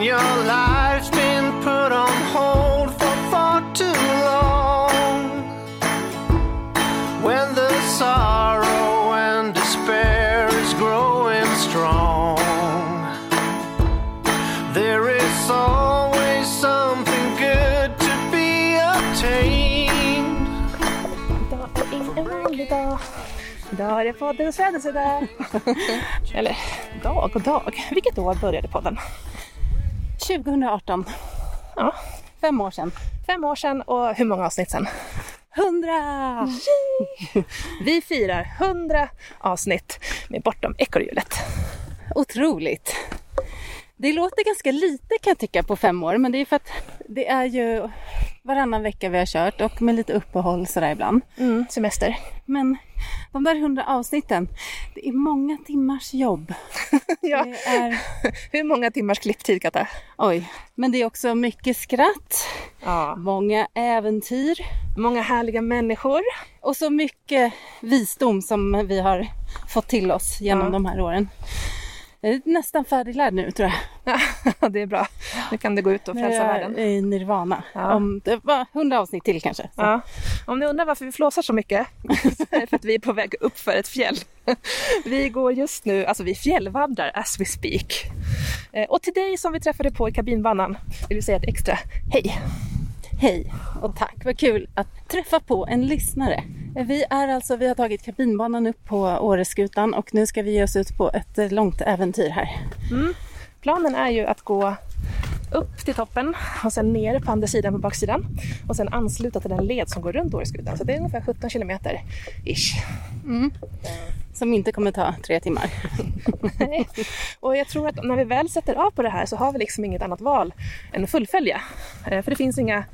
when your life's been put on hold for far too long. When the sorrow and despair is growing strong, there is always something good to be obtained. Idag är det poddens födelsedag. Eller dag och dag. Vilket år började podden? 2018. Ja, Fem år sedan. fem år sedan och hur många avsnitt sedan? 100! Vi firar 100 avsnitt med Bortom ekorrhjulet. Otroligt! Det låter ganska lite kan jag tycka på fem år, men det är för att det är ju varannan vecka vi har kört och med lite uppehåll sådär ibland. Mm, semester. Men de där 100 avsnitten, det är många timmars jobb. Ja. Är, Hur många timmars klipptid Katta? oj, men det är också mycket skratt, Ja. många äventyr Många härliga människor. och så mycket visdom som vi har fått till oss genom Ja. de här åren. Jag är nästan färdiglärd nu tror jag. Ja, det är bra. Nu kan du gå ut och Nu frälsa är världen. jag i nirvana. Ja. Om det var 100 avsnitt till kanske. Ja. Om ni undrar varför vi flåsar så mycket så är det för att vi är på väg upp för ett fjäll. Vi går just nu, alltså vi fjällvandrar as we speak. Eh, Och till dig som vi träffade på i kabinbanan vill vi säga ett extra hej. Hej och tack, vad kul att träffa på en lyssnare. Vi är alltså, vi har tagit kabinbanan upp på Åreskutan och nu ska vi ge oss ut på ett långt äventyr här. Mm. Planen är ju att gå upp till toppen och sen ner på andra sidan på baksidan och sen ansluta till den led som går runt Åreskutan. Så det är ungefär 17 kilometer ish. Som inte kommer ta tre timmar. Nej. Och jag tror att när vi väl sätter av på det här så har vi liksom inget annat val än att fullfölja. Eh, För det finns inga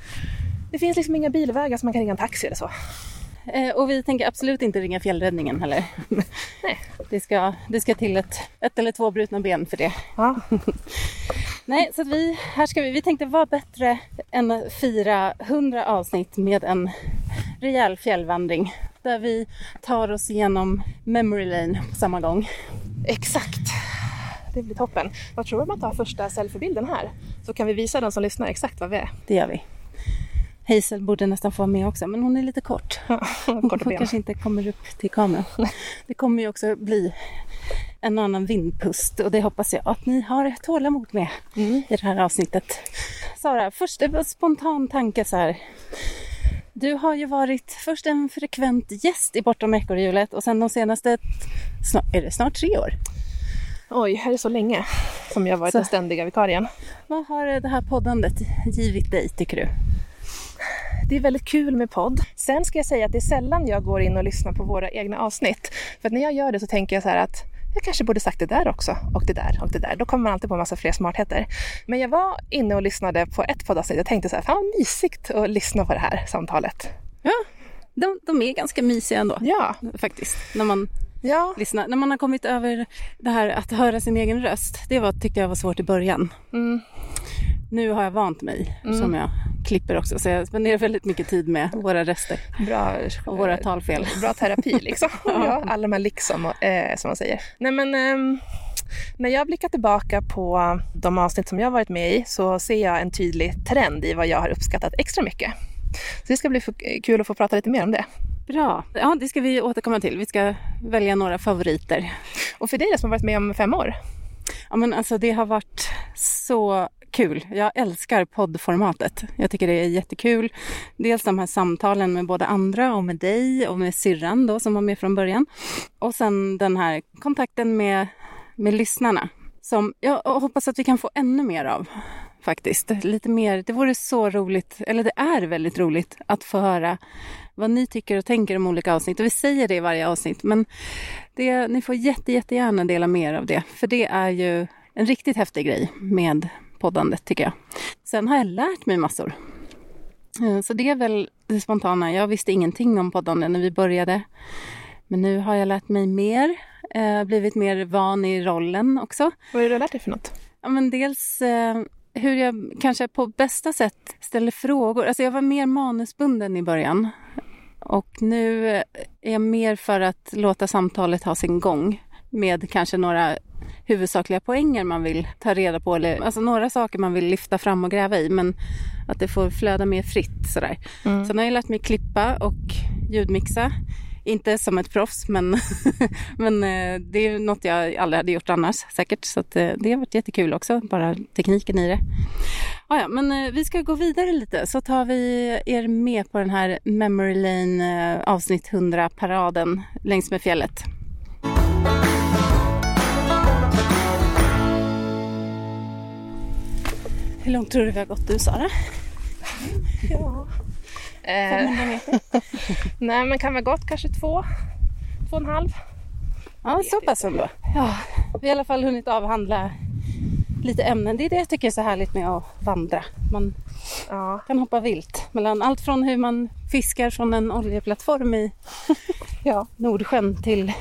det finns liksom inga bilvägar som man kan ringa en taxi eller så. Eh, Och vi tänker absolut inte ringa fjällräddningen heller. Nej. Det ska, det ska till ett, ett eller två brutna ben för det. Ja. Nej, så vi, här ska vi, vi tänkte vara bättre än att fira 100 avsnitt med en rejäl fjällvandring. Där vi tar oss igenom memory lane på samma gång. Exakt. Det blir toppen. Vad tror att ta första selfiebilden här? Så kan vi visa den som lyssnar exakt vad vi är. Det gör vi. Hazel borde nästan få vara med också, men hon är lite kort. Hon kanske inte kommer upp till kameran. Det kommer ju också bli en annan vindpust och det hoppas jag att ni har tålamod med Mm. i det här avsnittet. Sara, först en spontan tanke så här. Du har ju varit först en frekvent gäst i Bortom ekorrhjulet och sen de senaste, snart, är det snart tre år? Oj, är det så länge som jag varit Så- den ständiga vikarien? Vad har det här poddandet givit dig tycker du? Det är väldigt kul med podd. Sen ska jag säga att det är sällan jag går in och lyssnar på våra egna avsnitt. För när jag gör det så tänker jag så här att jag kanske borde sagt det där också och det där och det där. Då kommer man alltid på en massa fler smartheter. Men jag var inne och lyssnade på ett poddavsnitt och tänkte så här, fan vad mysigt att lyssna på det här samtalet. Ja, de, de är ganska mysiga ändå. Ja, Faktiskt. När man ja, lyssnar. När man har kommit över det här att höra sin egen röst. Det var, tyckte jag var svårt i början. mm, Nu har jag vant mig som jag klipper också. Så jag spenderar väldigt mycket tid med våra röster bra. och våra talfel. Bra terapi liksom. ja, alla de här liksom, och, eh, som man säger. Nej men, ehm, när jag blickar tillbaka på de avsnitt som jag varit med i så ser jag en tydlig trend i vad jag har uppskattat extra mycket. Så det ska bli kul att få prata lite mer om det. Bra. Ja, det ska vi återkomma till. Vi ska välja några favoriter. Och för dig som har varit med om fem år. Ja, men alltså det har varit så kul. Jag älskar poddformatet. Jag tycker det är jättekul. Dels de här samtalen med både andra och med dig och med syrran då som var med från början. Och sen den här kontakten med, med lyssnarna som jag hoppas att vi kan få ännu mer av faktiskt. Lite mer. Det vore så roligt, eller det är väldigt roligt att få höra vad ni tycker och tänker om olika avsnitt. Och vi säger det i varje avsnitt, men det, ni får jätte, jättegärna dela med er av det. För det är ju en riktigt häftig grej med poddandet tycker jag. Sen har jag lärt mig massor. Eh, Så det är väl det spontana. Jag visste ingenting om poddande när vi började. Men nu har jag lärt mig mer, eh, blivit mer van i rollen också. Vad är det du har lärt dig för något? Ja, men dels eh, hur jag kanske på bästa sätt ställer frågor. Alltså jag var mer manusbunden i början. Och nu är jag mer för att låta samtalet ha sin gång med kanske några huvudsakliga poänger man vill ta reda på. Eller, alltså några saker man vill lyfta fram och gräva i men att det får flöda mer fritt sådär. Mm. Sen har jag lärt mig klippa och ljudmixa. Inte som ett proffs men, men eh, det är något jag aldrig hade gjort annars säkert. Så eh, det har varit jättekul också, bara tekniken i det. Ah, ja, men eh, vi ska gå vidare lite så tar vi er med på den här Memory Lane avsnitt 100-paraden längs med fjället. Långt tror du vi har gått du Sara? Ja. Eh, 500 meter? nej, men kan väl gått kanske två, två och en halv. Ja, så pass ändå. Ja, vi har i alla fall hunnit avhandla lite ämnen. Det är det jag tycker är så härligt med att vandra. Man Ja. kan hoppa vilt mellan allt från hur man fiskar från en oljeplattform i ja. Nordsjön till,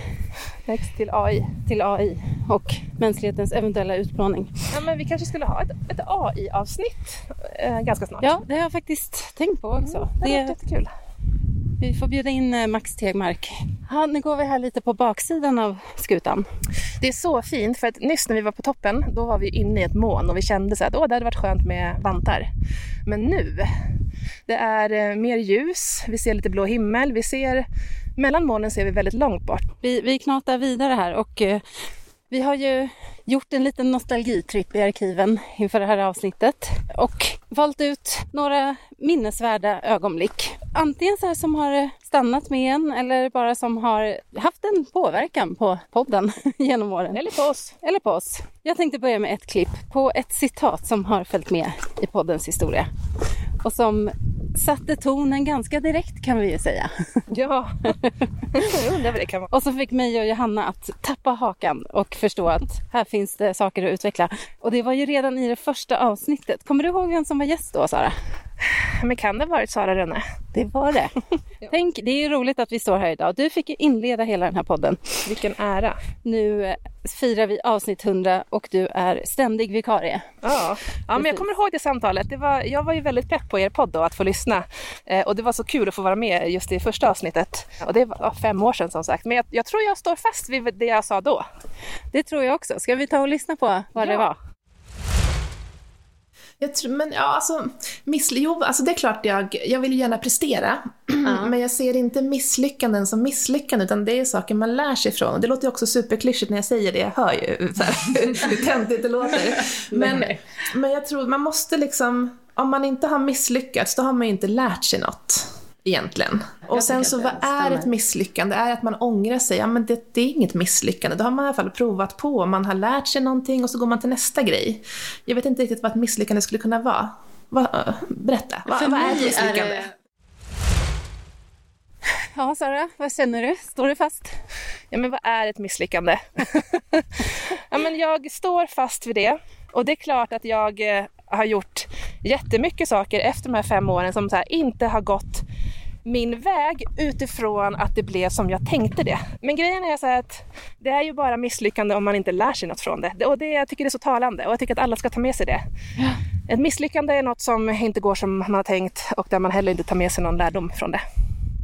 Next till AI. till AI och mänsklighetens eventuella utplåning. Ja, men vi kanske skulle ha ett, ett AI-avsnitt eh, ganska snart. Ja, det har jag faktiskt tänkt på också. det Det, är jättekul. Vi får bjuda in eh, Max Tegmark. Ja, nu går vi här lite på baksidan av skutan. Det är så fint för att nyss när vi var på toppen då var vi inne i ett moln och vi kände så att Åh, det hade varit skönt med vantar. Men nu, det är eh, mer ljus, vi ser lite blå himmel, vi ser mellan molnen ser vi väldigt långt bort. Vi, vi knatar vidare här och eh, vi har ju gjort en liten nostalgitripp i arkiven inför det här avsnittet och valt ut några minnesvärda ögonblick. Antingen så här som har stannat med en eller bara som har haft en påverkan på podden genom åren. Eller på oss. Eller på oss. Jag tänkte börja med ett klipp på ett citat som har följt med i poddens historia och som satte tonen ganska direkt kan vi ju säga. Ja, jag undrar vad det kan vara. Och så fick mig och Johanna att tappa hakan och förstå att här finns det saker att utveckla. Och det var ju redan i det första avsnittet. Kommer du ihåg vem som var gäst då Sara? Men kan det ha varit Sara Rönne? Det var det. Tänk, det är ju roligt att vi står här idag. Du fick ju inleda hela den här podden. Vilken ära. Nu eh, firar vi avsnitt 100 och du är ständig vikarie. Ja, ja men jag kommer ihåg det samtalet. Det var, jag var ju väldigt pepp på er podd då, att få lyssna. Eh, och det var så kul att få vara med just i första avsnittet. Och det var ja, fem år sedan som sagt. Men jag, jag tror jag står fast vid det jag sa då. Det tror jag också. Ska vi ta och lyssna på vad det Ja. var? Jag tror, men ja, alltså, missly- jo, alltså det är klart jag, jag vill ju gärna prestera. Men jag ser inte misslyckanden som misslyckanden, utan det är saker man lär sig från. Och det låter ju också superklyschigt när jag säger det, jag hör ju så här, hur töntigt det låter. Men, men jag tror man måste liksom, om man inte har misslyckats, då har man ju inte lärt sig något. Egentligen. Och sen så vad är ett misslyckande? Är det att man ångrar sig? Ja men det, det är inget misslyckande. Då har man i alla fall provat på, man har lärt sig någonting och så går man till nästa grej. Jag vet inte riktigt vad ett misslyckande skulle kunna vara. Va, berätta, vad, För vad är ett är misslyckande? det- Ja Sara, vad känner du? Står du fast? Ja, men vad är ett misslyckande? ja, men jag står fast vid det. Och det är klart att jag eh, har gjort jättemycket saker efter de här fem åren som så här, inte har gått min väg utifrån att det blev som jag tänkte det. Men grejen är så här att det är ju bara misslyckande om man inte lär sig något från det. Och det, jag tycker det är så talande och jag tycker att alla ska ta med sig det. Ett misslyckande är något som inte går som man har tänkt och där man heller inte tar med sig någon lärdom från det.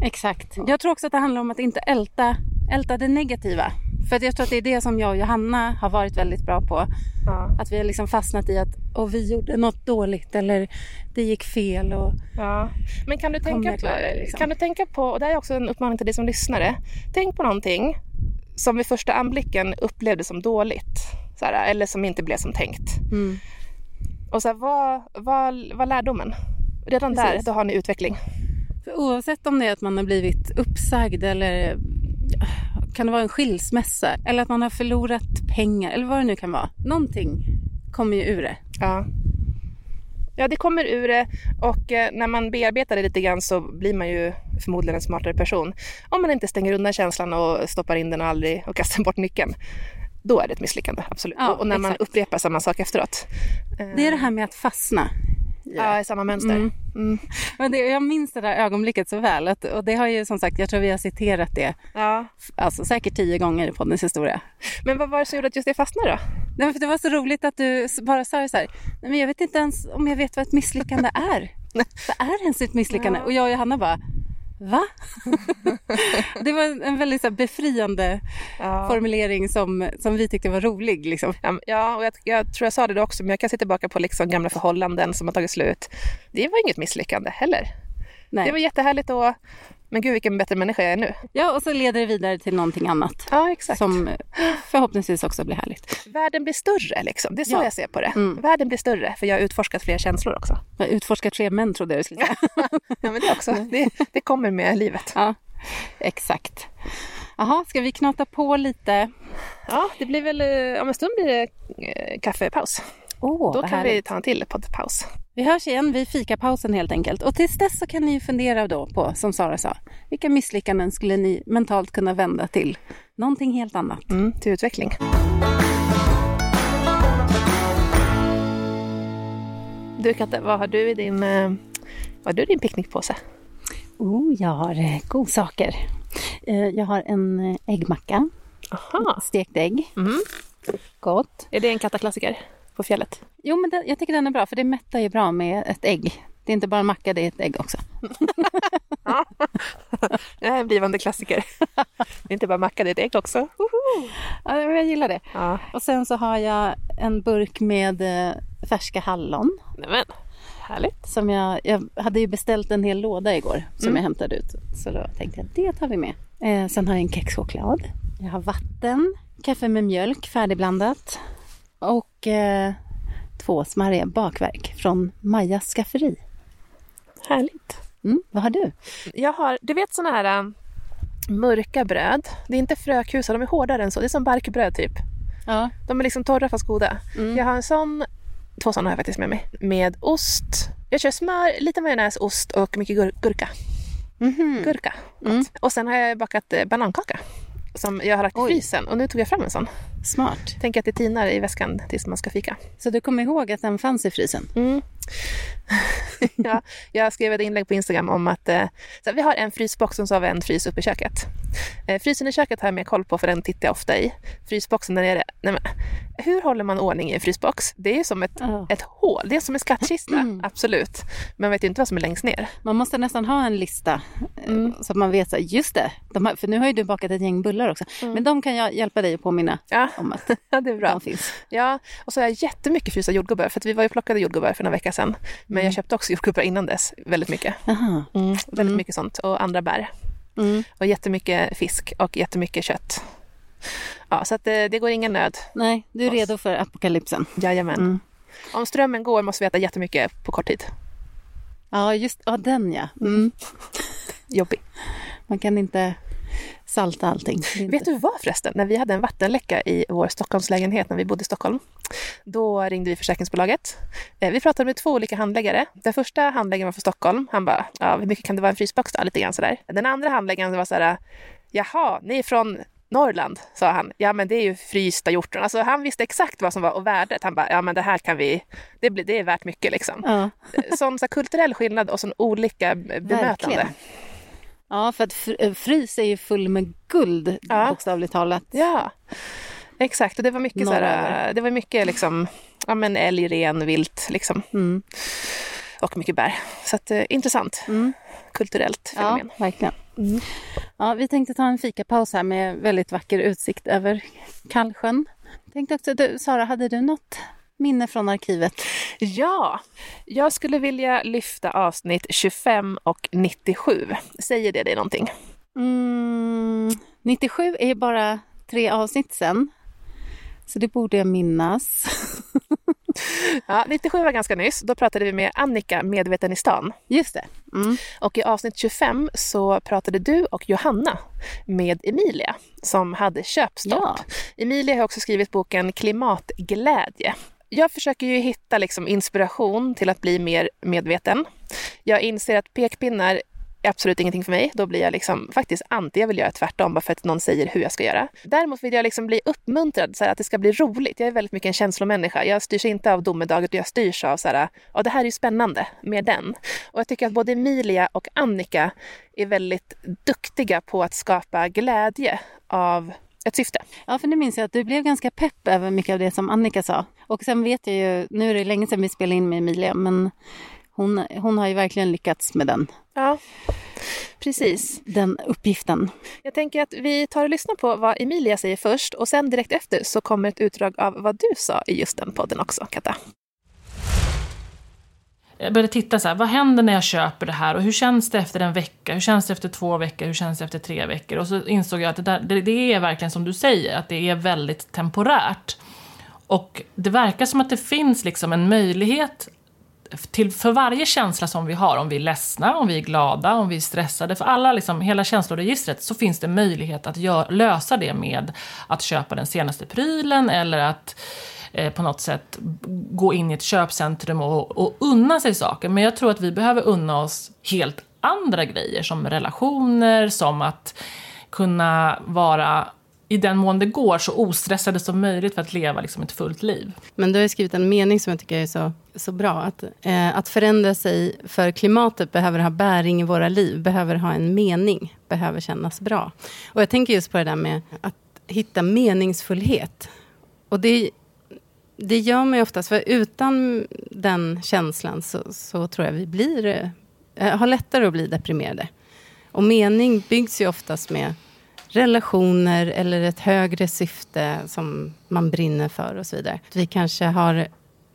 Exakt. Jag tror också att det handlar om att inte älta, älta det negativa. För att jag tror att det är det som jag och Johanna har varit väldigt bra på. Ja. Att vi har liksom fastnat i att och vi gjorde något dåligt eller det gick fel. Och, Ja. Men kan du, tänka klara det, på, liksom? kan du tänka på, och det här är också en uppmaning till dig som lyssnare. Tänk på någonting som vid första anblicken upplevdes som dåligt. Så här, eller som inte blev som tänkt. mm. Och så här, vad, vad, vad lärdomen? Redan där, Precis. då har ni utveckling. För oavsett om det är att man har blivit uppsagd eller kan det vara en skilsmässa eller att man har förlorat pengar eller vad det nu kan vara. Någonting kommer ju ur det. Ja. Ja, det kommer ur det och eh, när man bearbetar det lite grann så blir man ju förmodligen en smartare person. Om man inte stänger undan känslan och stoppar in den och aldrig och kastar bort nyckeln. Då är det ett misslyckande, absolut. Ja, och, när man exakt. upprepar samma sak efteråt. Eh, Det är det här med att fastna. Ja, i samma mönster. Mm. Mm. Men det, jag minns det där ögonblicket så väl. Att, och det har ju som sagt, jag tror vi har citerat det Ja. alltså, säkert tio gånger i poddens historia. Men vad var det som gjorde att just det fastnade då? Nej, för det var så roligt att du bara sa så här, nej men jag vet inte ens om jag vet vad ett misslyckande är. vad är ens ett misslyckande? Ja. Och jag och Johanna bara, Va? det var en väldigt så befriande Ja. formulering som, som vi tyckte var rolig. Liksom. Ja, Ja, och jag, jag tror jag sa det då också, men jag kan se tillbaka på liksom gamla förhållanden som har tagit slut. Det var inget misslyckande heller. Nej. Det var jättehärligt då. Men gud vilken bättre människa jag är nu. Ja, och så leder det vidare till någonting annat. Ja, exakt. Som förhoppningsvis också blir härligt. Världen blir större liksom. Det är så Ja. jag ser på det. Mm. Världen blir större för jag har utforskat fler känslor också. Jag utforskar tre män trodde jag du skulle säga. Ja, men det också. Det, det kommer med livet. Ja, exakt. Jaha, ska vi knata på lite? Ja, det blir väl, eh, om en stund blir det eh, kaffepaus. Åh, Då kan vi härligt. ta en till poddpaus. Vi hörs igen vid fikapausen helt enkelt. Och tills dess så kan ni ju fundera då på, som Sara sa, vilka misslyckanden skulle ni mentalt kunna vända till någonting helt annat? Mm, till utveckling. Du Katte, vad har du i din, eh, vad har du i din picknickpåse? Oh, jag har eh, godsaker. Eh, jag har en äggmacka, Aha. stekt ägg. Mm. Gott. Är det en kattaklassiker på fjället? Jo, men den, jag tycker den är bra för det mättar ju bra med ett ägg. Det är inte bara en macka, det är ett ägg också. Det är en blivande klassiker. Det är inte bara macka, det är ett ägg också. Woho! Ja, men jag gillar det. Ja, Och sen så har jag en burk med eh, färska hallon. nämen. Härligt. Som jag, jag hade ju beställt en hel låda igår som jag hämtade ut. Så då tänkte jag det tar vi med. Eh, sen har jag en kexchoklad. Jag har vatten, kaffe med mjölk färdigblandat. Och eh, två smarriga bakverk från Majas skafferi. Härligt. Mm, vad har du? Jag har, du vet såna här um, mörka bröd. Det är inte frökusar, de är hårdare än så. Det är som barkbröd typ. Ja. De är liksom torra fast goda. Mm. Jag har en sån, två sådana har jag faktiskt med mig. Med ost. Jag kör smör, lite majonnäs, ost och mycket gur- gurka. Mhm. Gurka. Gott. Mm. Och sen har jag bakat eh, banankaka. Som jag har lagt i frysen. Och nu tog jag fram en sån. Smart. Tänk att det tinar i väskan tills man ska fika. Så du kommer ihåg att den fanns i frysen? Mm. ja, jag skrev ett inlägg på Instagram om att eh, så här, vi har en frysbox och så har vi en frys uppe i köket. Eh, frysen i köket har jag mer koll på för den tittar jag ofta i. Frysboxen där nere, nej men, hur håller man ordning i en frysbox? Det är ju som ett, Ja. ett hål, det är som en skattkista, absolut. Men man vet ju inte vad som är längst ner. Man måste nästan ha en lista eh, så att man vet, så här, just det, de har, för nu har ju du bakat ett gäng bullar också. Men de kan jag hjälpa dig att påminna Ja, om att det är bra. de finns. Ja, och så har jag jättemycket frysta jordgubbar för att vi var ju plockade jordgubbar för några veckor sedan. Men jag köpte också jordgubbar innan dess, väldigt mycket. Mm, väldigt mycket sånt och andra bär. Mm. Och jättemycket fisk och jättemycket kött. Ja, så att det, det går ingen nöd. Nej, du är redo för apokalypsen. Jajamän. Mm. Om strömmen går måste vi äta jättemycket på kort tid. Ja, just ja, den ja. Mm. Jobbig. Man kan inte salta allting. Inte- Vet du vad förresten? När vi hade en vattenläcka i vår Stockholmslägenhet när vi bodde i Stockholm. Då ringde vi försäkringsbolaget. Eh, Vi pratade med två olika handläggare. Den första handläggaren var från Stockholm. Han bara, ja, hur mycket kan det vara en frysbox då? Lite grann sådär. Den andra handläggaren var så här, jaha, ni är från Norrland, sa han. Ja, men det är ju frysta hjortron. Alltså han visste exakt vad som var och värdet. Han bara, ja men det här kan vi, det, blir, det är värt mycket liksom. Ja. Sån så kulturell skillnad och sån olika bemötande. Verkligen. Ja, för att fr- frys är ju full med guld, Ja. bokstavligt talat. Ja, exakt. Och det var mycket, så här, Norröver. det var mycket liksom, ja, men älg, ren, vilt liksom. Mm. och mycket bär. Så att, eh, intressant Mm. kulturellt Ja, fenomen. verkligen. Mm. Ja, vi tänkte ta en fikapaus här med väldigt vacker utsikt över Kallsjön. Tänkte också, du, Sara, hade du något minne från arkivet? Ja, jag skulle vilja lyfta avsnitt 25 och 97. Säger det dig någonting? Mm, 97 är bara tre avsnitt sen. Så det borde jag minnas. Ja, 97 var ganska nyss. Då pratade vi med Annika, medveten i stan. Just det. Mm. Och i avsnitt 25 så pratade du och Johanna med Emilia som hade köpstopp. Ja. Emilia har också skrivit boken Klimatglädje. Jag försöker ju hitta liksom inspiration till att bli mer medveten. Jag inser att pekpinnar är absolut ingenting för mig. Då blir jag liksom faktiskt anti. Jag vill göra tvärtom bara för att någon säger hur jag ska göra. Däremot vill jag liksom bli uppmuntrad, så här, att det ska bli roligt. Jag är väldigt mycket en känslomänniska. Jag styrs inte av domedaget och jag styrs av så här, ja det här är ju spännande med den. Och jag tycker att både Emilia och Annika är väldigt duktiga på att skapa glädje av ett syfte. Ja, för nu minns jag att du blev ganska pepp över mycket av det som Annika sa. Och sen vet jag ju, nu är det länge sedan vi spelade in med Emilia, men hon, hon har ju verkligen lyckats med den. Ja. Precis. den uppgiften. Jag tänker att vi tar och lyssnar på vad Emilia säger först och sen direkt efter så kommer ett utdrag av vad du sa i just den podden också, Katta. Jag började titta så här, vad händer när jag köper det här och hur känns det efter en vecka, hur känns det efter två veckor, hur känns det efter tre veckor? Och så insåg jag att det, där, det, det är verkligen som du säger, att det är väldigt temporärt. Och det verkar som att det finns liksom en möjlighet till, för varje känsla som vi har, om vi är ledsna, om vi är glada, om vi är stressade, för alla, liksom, hela känsloregistret, så finns det möjlighet att gör, lösa det med att köpa den senaste prylen eller att eh, på något sätt gå in i ett köpcentrum och, och unna sig saker. Men jag tror att vi behöver unna oss helt andra grejer, som relationer, som att kunna vara i den mån det går så ostressade som möjligt för att leva liksom ett fullt liv. Men du har skrivit en mening som jag tycker är så, så bra. Att, eh, att förändra sig för klimatet behöver ha bäring i våra liv, behöver ha en mening, behöver kännas bra. Och jag tänker just på det där med att hitta meningsfullhet. Och det, det gör man ju oftast, för utan den känslan så, så tror jag vi blir, eh, har lättare att bli deprimerade. Och mening byggs ju oftast med relationer eller ett högre syfte som man brinner för och så vidare. Vi kanske har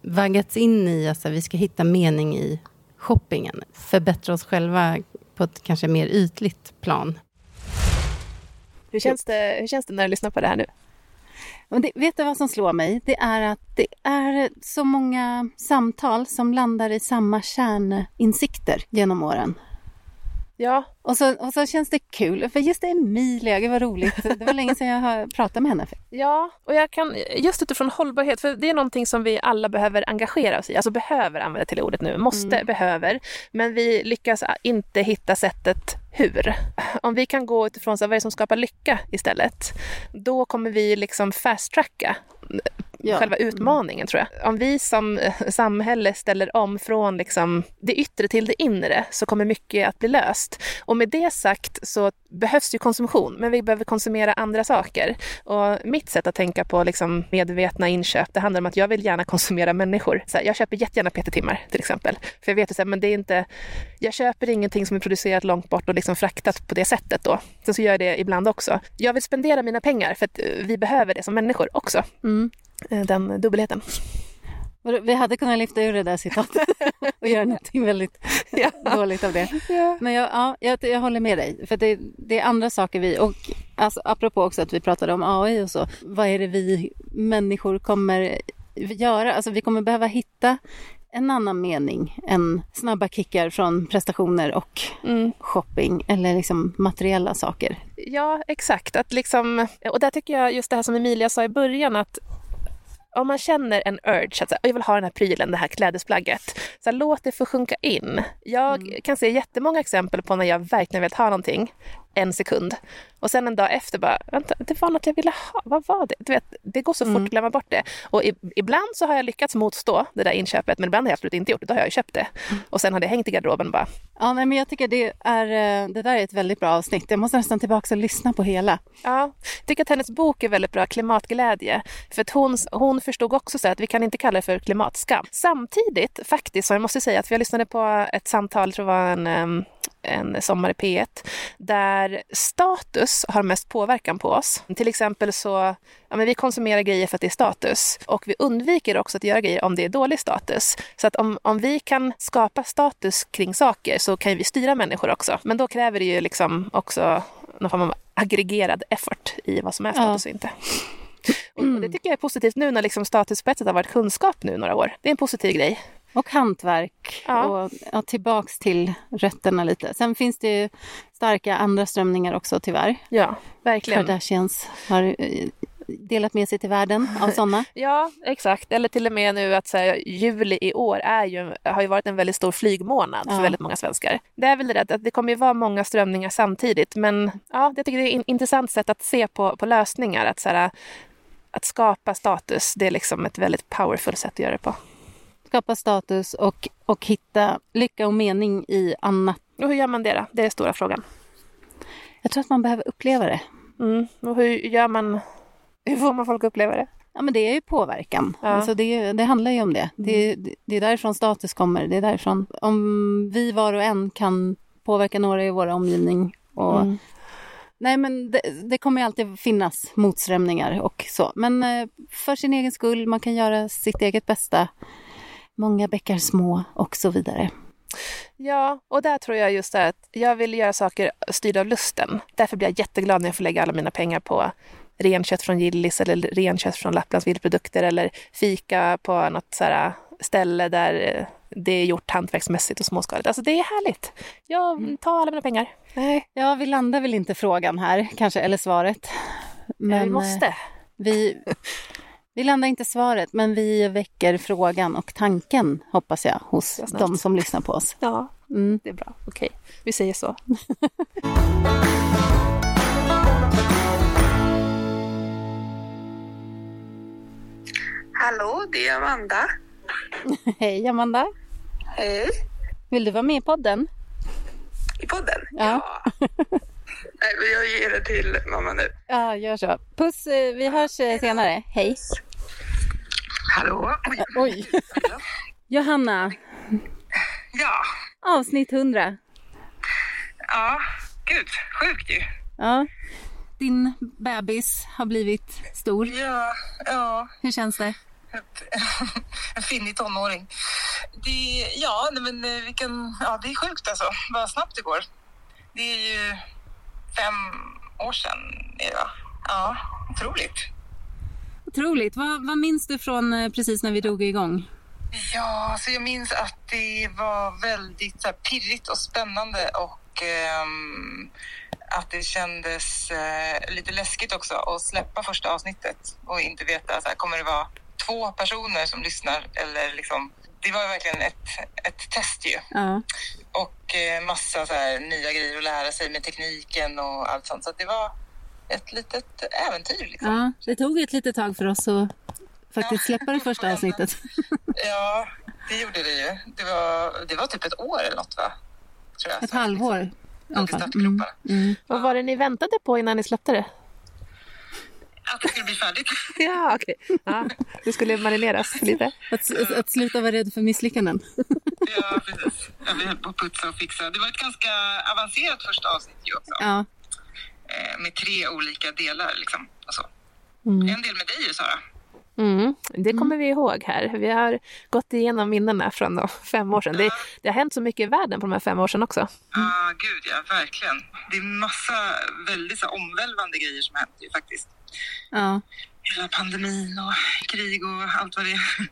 vaggats in i att alltså, vi ska hitta mening i shoppingen. Förbättra oss själva på ett kanske mer ytligt plan. Hur känns det, hur känns det när du lyssnar på det här nu? Det, vet du vad som slår mig? Det är att det är så många samtal som landar i samma kärninsikter genom åren. Ja. Och så, och så känns det kul, för just Emilia, gud vad roligt. Det var länge sedan jag har pratat med henne. Ja, och jag kan, just utifrån hållbarhet, för det är någonting som vi alla behöver engagera oss i. Alltså behöver använda till ordet nu, måste, mm. behöver. Men vi lyckas inte hitta sättet hur. Om vi kan gå utifrån så vad är det som skapar lycka istället, då kommer vi liksom fast-tracka ja. själva utmaningen tror jag. Om vi som samhälle ställer om från liksom det yttre till det inre så kommer mycket att bli löst. Och med det sagt så behövs ju konsumtion, men vi behöver konsumera andra saker. Och mitt sätt att tänka på liksom medvetna inköp, det handlar om att jag vill gärna konsumera människor. Så här, jag köper jättegärna PT-timmar till exempel. För jag vet att men det är inte, jag köper ingenting som är producerat långt bort och liksom fraktat på det sättet då. Sen så gör jag det ibland också. Jag vill spendera mina pengar för att eh, vi behöver det som människor också. Mm. Eh, den dubbelheten. Vi hade kunnat lyfta ur det där citatet och göra någonting väldigt ja. dåligt av det. Ja. Men jag, ja, jag, jag, håller med dig. För det, det, är andra saker vi... Och alltså, apropå också att vi pratade om AI och så. Vad är det vi människor kommer göra? Alltså, vi kommer behöva hitta en annan mening än snabba kickar från prestationer och mm. shopping eller liksom materiella saker. Ja, exakt. Att liksom, och där tycker jag just det här som Emilia sa i början att om man känner en urge att jag vill ha den här prylen, det här klädesplagget, så här, låt det få sjunka in. Jag mm. kan se jättemånga exempel på när jag verkligen vill ha någonting en sekund. Och sen en dag efter bara, vänta, det var något jag ville ha. Vad var det? Du vet, det går så fort mm. att glömma bort det. Och i, ibland så har jag lyckats motstå det där inköpet, men ibland har jag absolut inte gjort det. Då har jag ju köpt det. Mm. Och sen har det hängt i garderoben bara. Ja, nej, men jag tycker det, är, eh, det där är ett väldigt bra avsnitt. Jag måste nästan tillbaka och lyssna på hela. Ja, jag tycker att hennes bok är väldigt bra, Klimatglädje. För att hon, hon förstod också så att vi kan inte kalla det för klimatskam. Samtidigt, faktiskt, så jag måste säga att jag lyssnade på ett samtal, tror det var en en sommar i P1, där status har mest påverkan på oss. Till exempel så, ja men vi konsumerar grejer för att det är status och vi undviker också att göra grejer om det är dålig status. Så att om, om vi kan skapa status kring saker så kan vi styra människor också. Men då kräver det ju liksom också någon form av aggregerad effort i vad som är status ja. och inte. Och det tycker jag är positivt nu när liksom status på ett sätt har varit kunskap nu några år. Det är en positiv grej. Och hantverk. Ja. Och ja, tillbaks till rötterna lite. Sen finns det ju starka andra strömningar också tyvärr. Ja, verkligen. Kardashians har eh, delat med sig till världen av sådana. ja, exakt. Eller till och med nu att så här, juli i år är ju, har ju varit en väldigt stor flygmånad ja. för väldigt många svenskar. Det är väl det att det kommer ju vara många strömningar samtidigt. Men ja, jag tycker det är ett intressant sätt att se på, på lösningar. Att, så här, att skapa status, det är liksom ett väldigt powerful sätt att göra det på skapa status och, och hitta lycka och mening i annat. Och hur gör man det då? Det är stora frågan. Jag tror att man behöver uppleva det. Mm. Och hur gör man? Hur får man folk att uppleva det? Ja, men det är ju påverkan. Ja. Alltså det, det handlar ju om det. Mm. det. Det är därifrån status kommer. Det är därifrån. Om vi var och en kan påverka några i vår omgivning. Och, Mm. Nej men det, det kommer ju alltid finnas motströmningar och så. Men eh, för sin egen skull, man kan göra sitt eget bästa. Många bäckar små och så vidare. Ja, och där tror jag just att jag vill göra saker styrda av lusten. Därför blir jag jätteglad när jag får lägga alla mina pengar på renkött från Gillis eller renkött från Lapplands vildprodukter eller fika på något så här ställe där eh, det är gjort hantverksmässigt och småskaligt. Alltså det är härligt. Jag tar alla mina pengar. Nej, Ja, vi landar väl inte frågan här kanske, eller svaret. men, vi eh, måste. Vi, vi landar inte svaret, men vi väcker frågan och tanken, hoppas jag, hos Ja, snällt. de som lyssnar på oss. Ja, Mm. det är bra. Okej, vi säger så. Hallå, det är Amanda. Hej Amanda! Hej. Vill du vara med i podden? I podden? Ja. Nej, men jag ger det till mamma nu. Ja, gör så. Puss, eh, vi hörs eh, senare. Hej! Hallå? Oj. Johanna, Ja. avsnitt 100. Ja. Gud, sjukt ju. Ja. Din bebis har blivit stor. Ja, ja. Hur känns det? En finnig tonåring. Det, ja, men eh, vilken, ja, det är sjukt alltså. Vad snabbt det går. Det är ju fem år sedan, va? Ja, otroligt. Otroligt. Vad, vad minns du från eh, precis när vi drog igång? Ja, så jag minns att det var väldigt så här, pirrigt och spännande och ehm, att det kändes eh, lite läskigt också att släppa första avsnittet och inte veta, så här, kommer det vara två personer som lyssnar eller liksom det var verkligen ett, ett test ju. Ja. Och eh, massa så här, nya grejer att lära sig med tekniken och allt sånt. Så det var ett litet äventyr. Liksom. ja. Det tog ett litet tag för oss att faktiskt släppa det första avsnittet. Ja, det gjorde det ju. Det var, det var typ ett år eller något, va? Tror jag. Ett Så halvår Liksom, fall. Mm. Mm. Vad var det ni väntade på innan ni släppte det? Att det skulle bli färdigt. Ja, okej. Ja, det skulle marineras lite. Att, att, att sluta vara rädd för misslyckanden. ja, precis. Ja, vi höll på att putsa och fixa. Det var ett ganska avancerat första avsnitt ju också. Ja. Eh, med tre olika delar liksom. Och så. Mm. En del med dig ju, Sara. Mm, det kommer vi ihåg här. Vi har gått igenom minnena från de fem år sedan. Det, det har hänt så mycket i världen på de här fem åren också. Ja, ah, gud ja, verkligen. Det är massa väldigt så omvälvande grejer som har hänt ju faktiskt. ja. Hela pandemin och krig och allt vad det är.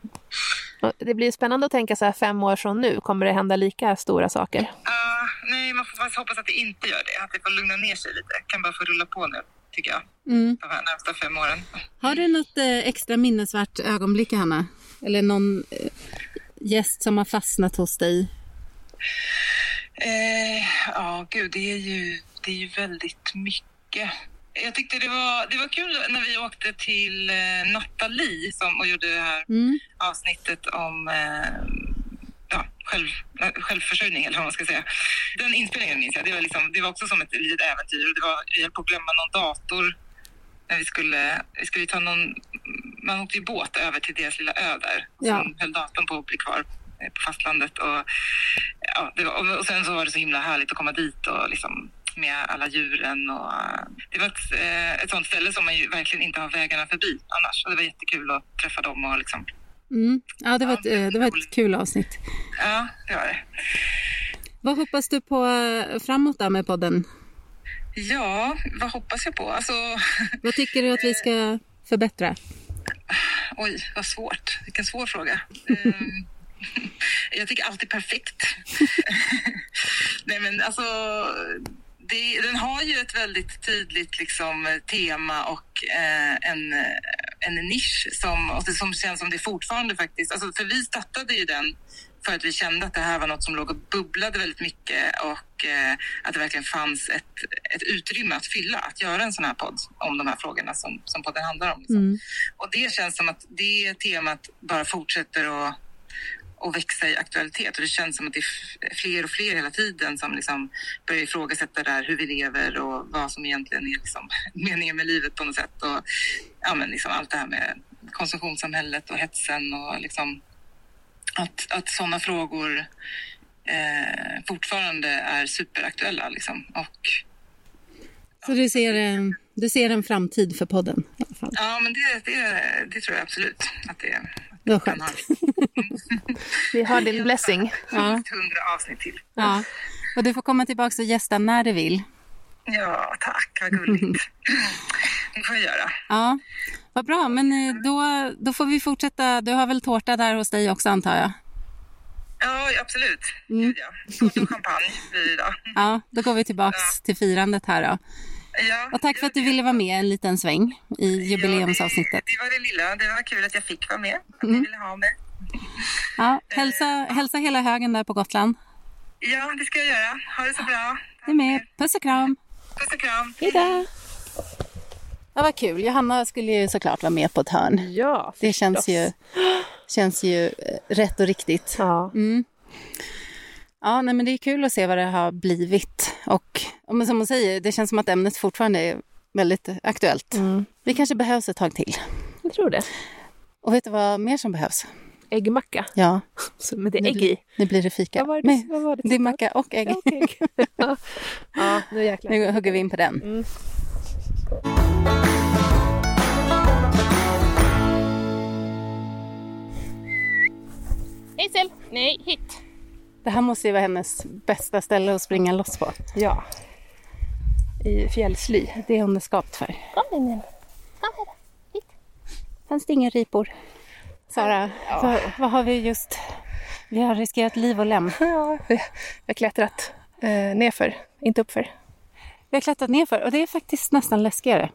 Och Det blir spännande att tänka så här fem år från nu. Kommer det hända lika stora saker? Ja, nej, man får faktiskt hoppas att det inte gör det. Att det får lugna ner sig lite. Kan bara få rulla på nu, tycker jag. Mm. De här närmsta fem åren. Har du något eh, extra minnesvärt ögonblick, Hanna? Eller någon eh, gäst som har fastnat hos dig? Eh, ja, gud, det är, ju, det är ju väldigt mycket. Jag tyckte det var, det var kul när vi åkte till eh, Nathalie som, och gjorde det här Mm. avsnittet om eh, ja, själv, självförsörjning, eller vad man ska säga. Den inspelningen minns jag. Det var, liksom, det var också som ett litet äventyr. Och det var, vi höll på att glömma någon dator när vi skulle, vi skulle ta någon... Man åkte ju båt över till deras lilla ö där. Ja. sen höll datorn på att bli kvar eh, på fastlandet. Och, ja, var, och- och sen så var det så himla härligt att komma dit och liksom med alla djuren. Och, eh, det var ett, eh, ett sånt ställe som man ju verkligen inte har vägarna förbi annars. Och det var jättekul att träffa dem och liksom, Mm. Ja, det var, ett, eh, det var ett kul avsnitt. ja, det var det. Vad hoppas du på eh, framåt då med podden? Ja, vad hoppas jag på? Alltså, Vad tycker du att vi ska förbättra? oj, vad svårt. Vilken svår fråga. Ehm, jag tycker allt är perfekt. Nej, men alltså, det, den har ju ett väldigt tydligt liksom, tema och eh, en, en nisch som, och det, som känns som det fortfarande faktiskt... Alltså, för vi startade ju den för att vi kände att det här var något som låg och bubblade väldigt mycket och eh, att det verkligen fanns ett, ett utrymme att fylla, att göra en sån här podd om de här frågorna som, som podden handlar om. Liksom. Mm. Och det känns som att det temat bara fortsätter att, att växa i aktualitet och det känns som att det är fler och fler hela tiden som liksom börjar ifrågasätta där hur vi lever och vad som egentligen är liksom meningen med livet på något sätt och ja, men liksom allt det här med konsumtionssamhället och hetsen och liksom att, att sådana frågor eh, fortfarande är superaktuella. Liksom. Och, Så du ser, du ser en framtid för podden i alla fall? ja, men det, det, det tror jag absolut att det Det var kan skönt. ha. Vi har din blessing. Ja. Avsnitt till. ja. Och du får komma tillbaka och gästa när du vill. Ja, tack. Vad gulligt. Det får jag göra. Ja, vad bra. Men eh, då, då får vi fortsätta. Du har väl tårta där hos dig också antar jag? Ja, absolut. Mm. Gud, ja. Tårta och champagne blir det. Ja, då går vi tillbaks till firandet här då. Ja, Och tack för att du ville vara med en liten sväng i jubileumsavsnittet. Ja, det, det var det lilla. Det var kul att jag fick vara med. Att Mm. ni ville ha mig. Ja, hälsa, hälsa hela högen där på Gotland. Ja, det ska jag göra. Ha det så bra. Du med. Puss och kram. Puss och kram. Hej då. Ja, vad kul. Johanna skulle ju såklart vara med på ett hörn. Ja, Det känns ju, känns ju eh, rätt och riktigt. Ja. Ja, nej, men det är kul att se vad det har blivit. Och, och men som hon säger, det känns som att ämnet fortfarande är väldigt aktuellt. Vi kanske behövs ett tag till. Jag tror det. Och vet du vad mer som behövs? Äggmacka. Ja, Så med det ägg i. nu blir det fika. Vad var det- Men vad var det det är macka och ägg. Ja, okej. ja. ja, nu jäklar. Nu hugger vi in på den. Mm. Hazel! Nej, hit! Det här måste ju vara hennes bästa ställe att springa loss på. Ja. I fjällsly. Det är hon är skapt för. Kom in igen. Kom här. Hit. Fanns det inga ripor? Sara, vad, vad har vi just... Vi har riskerat liv och lem. Ja, vi har klättrat eh, nerför, inte uppför. Vi har klättrat ner för och det är faktiskt nästan läskigare.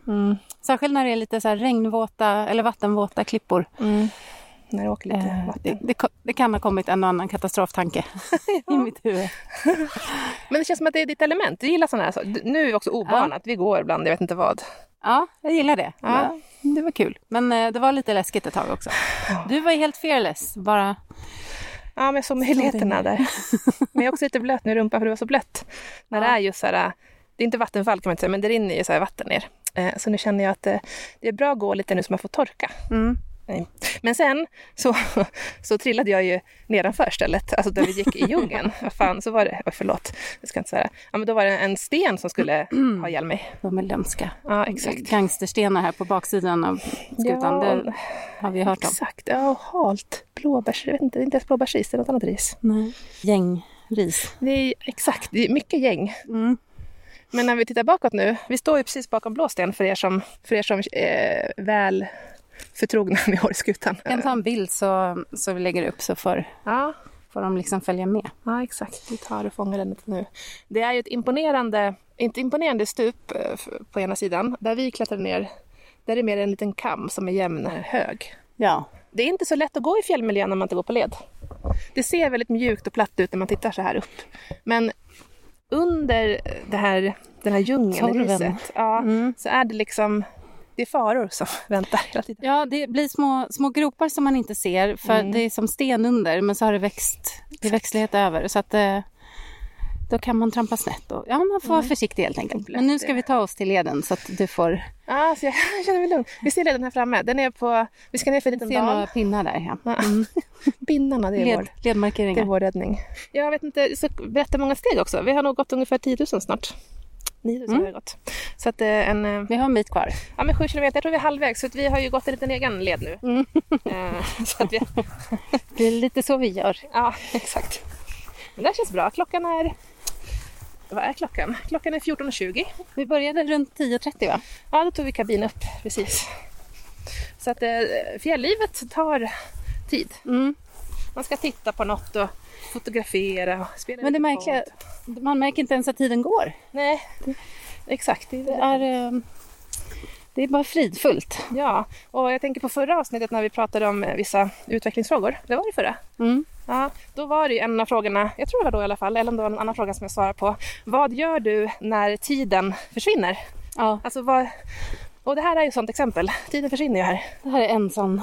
Särskilt när det är lite så här regnvåta eller vattenvåta klippor. När det åker lite Eh, vatten. det, det, det kan ha kommit en och annan katastroftanke i mitt huvud. Men det känns som att det är ditt element. Du gillar sådana här saker. Nu är vi också obanat. Vi går ibland, jag vet inte vad. Ja, jag gillar det. Ja. Ja, det var kul. Men eh, det var lite läskigt ett tag också. Du var ju helt fearless. Bara, Ja, men jag såg möjligheterna där. Men jag är också lite blöt nu i rumpan för det var så blött. När det är just så här, det är inte vattenfall kan man inte säga, men det rinner ju så här vatten ner. Eh, Så nu känner jag att eh, det är bra att gå lite nu så man får torka. mm. Nej. Men sen så, så trillade jag ju nedanför stället, alltså där vi gick i djungeln. Vad fan, så var det, oj förlåt, jag ska inte säga. Ja, men då var det en sten som skulle ha ihjäl mig. de är lömska. Ja, exakt. Gangsterstenar här på baksidan av skutan. Ja, det har vi hört om. Exakt, ja, och halt. Blåbärs, jag vet inte, det är inte ens blåbärsris, det är något annat ris. Nej. Gängris. Det är exakt, det är mycket gäng. Mm. Men när vi tittar bakåt nu, vi står ju precis bakom blåsten för er som, för er som är väl förtrogna med Hårskutan. Jag kan ta en bild så, så vi lägger upp så får, Ja, får de liksom följa med. ja, exakt. Vi tar och fångar den lite nu. Det är ju ett imponerande, inte imponerande stup eh, på ena sidan. Där vi klättrar ner, där är det mer en liten kam som är jämn hög. Ja. Det är inte så lätt att gå i fjällmiljön när man inte går på led. Det ser väldigt mjukt och platt ut när man tittar så här upp. Men under det här, den här djungeln, riset, ja, Mm. så är det liksom det är faror som väntar hela tiden. Ja, det blir små, små gropar som man inte ser för Mm. det är som sten under men så har det växt, det är växtlighet över så att eh, då kan man trampa snett och ja, man får vara försiktig helt enkelt. Men nu ska vi ta oss till leden så att du får Ja, så jag känner mig lugn. Vi ser leden här framme. Den är på, vi ska ner för en liten dal. några pinnar där. Ja. Ja. Binnarna, det är, Led, vår, det är ledmarkeringar. vår räddning. Jag vet inte, så berätta många steg också. Vi har nog gått ungefär 10 000 snart. 9 000 Mm. har vi gått. Så att eh, en, eh, Vi har en bit kvar. ja men 7 kilometer, jag tror vi är halvvägs. Så att vi har ju gått en liten egen led nu. Mm. Eh, så att vi, Det är lite så vi gör. ja, exakt. Men det känns bra. Klockan är... Vad är klockan? Klockan är 14.20. Vi började runt 10.30 va? Ja, då tog vi kabin upp precis. Så att fjälllivet tar tid. Mm. Man ska titta på något och fotografera och spela Men det märkliga, man märker inte ens att tiden går. Nej, exakt. Det är Det är, eh, det är bara fridfullt. Ja, och jag tänker på förra avsnittet när vi pratade om eh, vissa utvecklingsfrågor. Det var det förra. Mm. Ja, då var det ju en av frågorna, jag tror det var då i alla fall, eller om det var en annan fråga som jag svarade på. Vad gör du när tiden försvinner? Ja, Alltså vad... Och det här är ju ett sånt exempel. Tiden försvinner ju här. det här är en sån.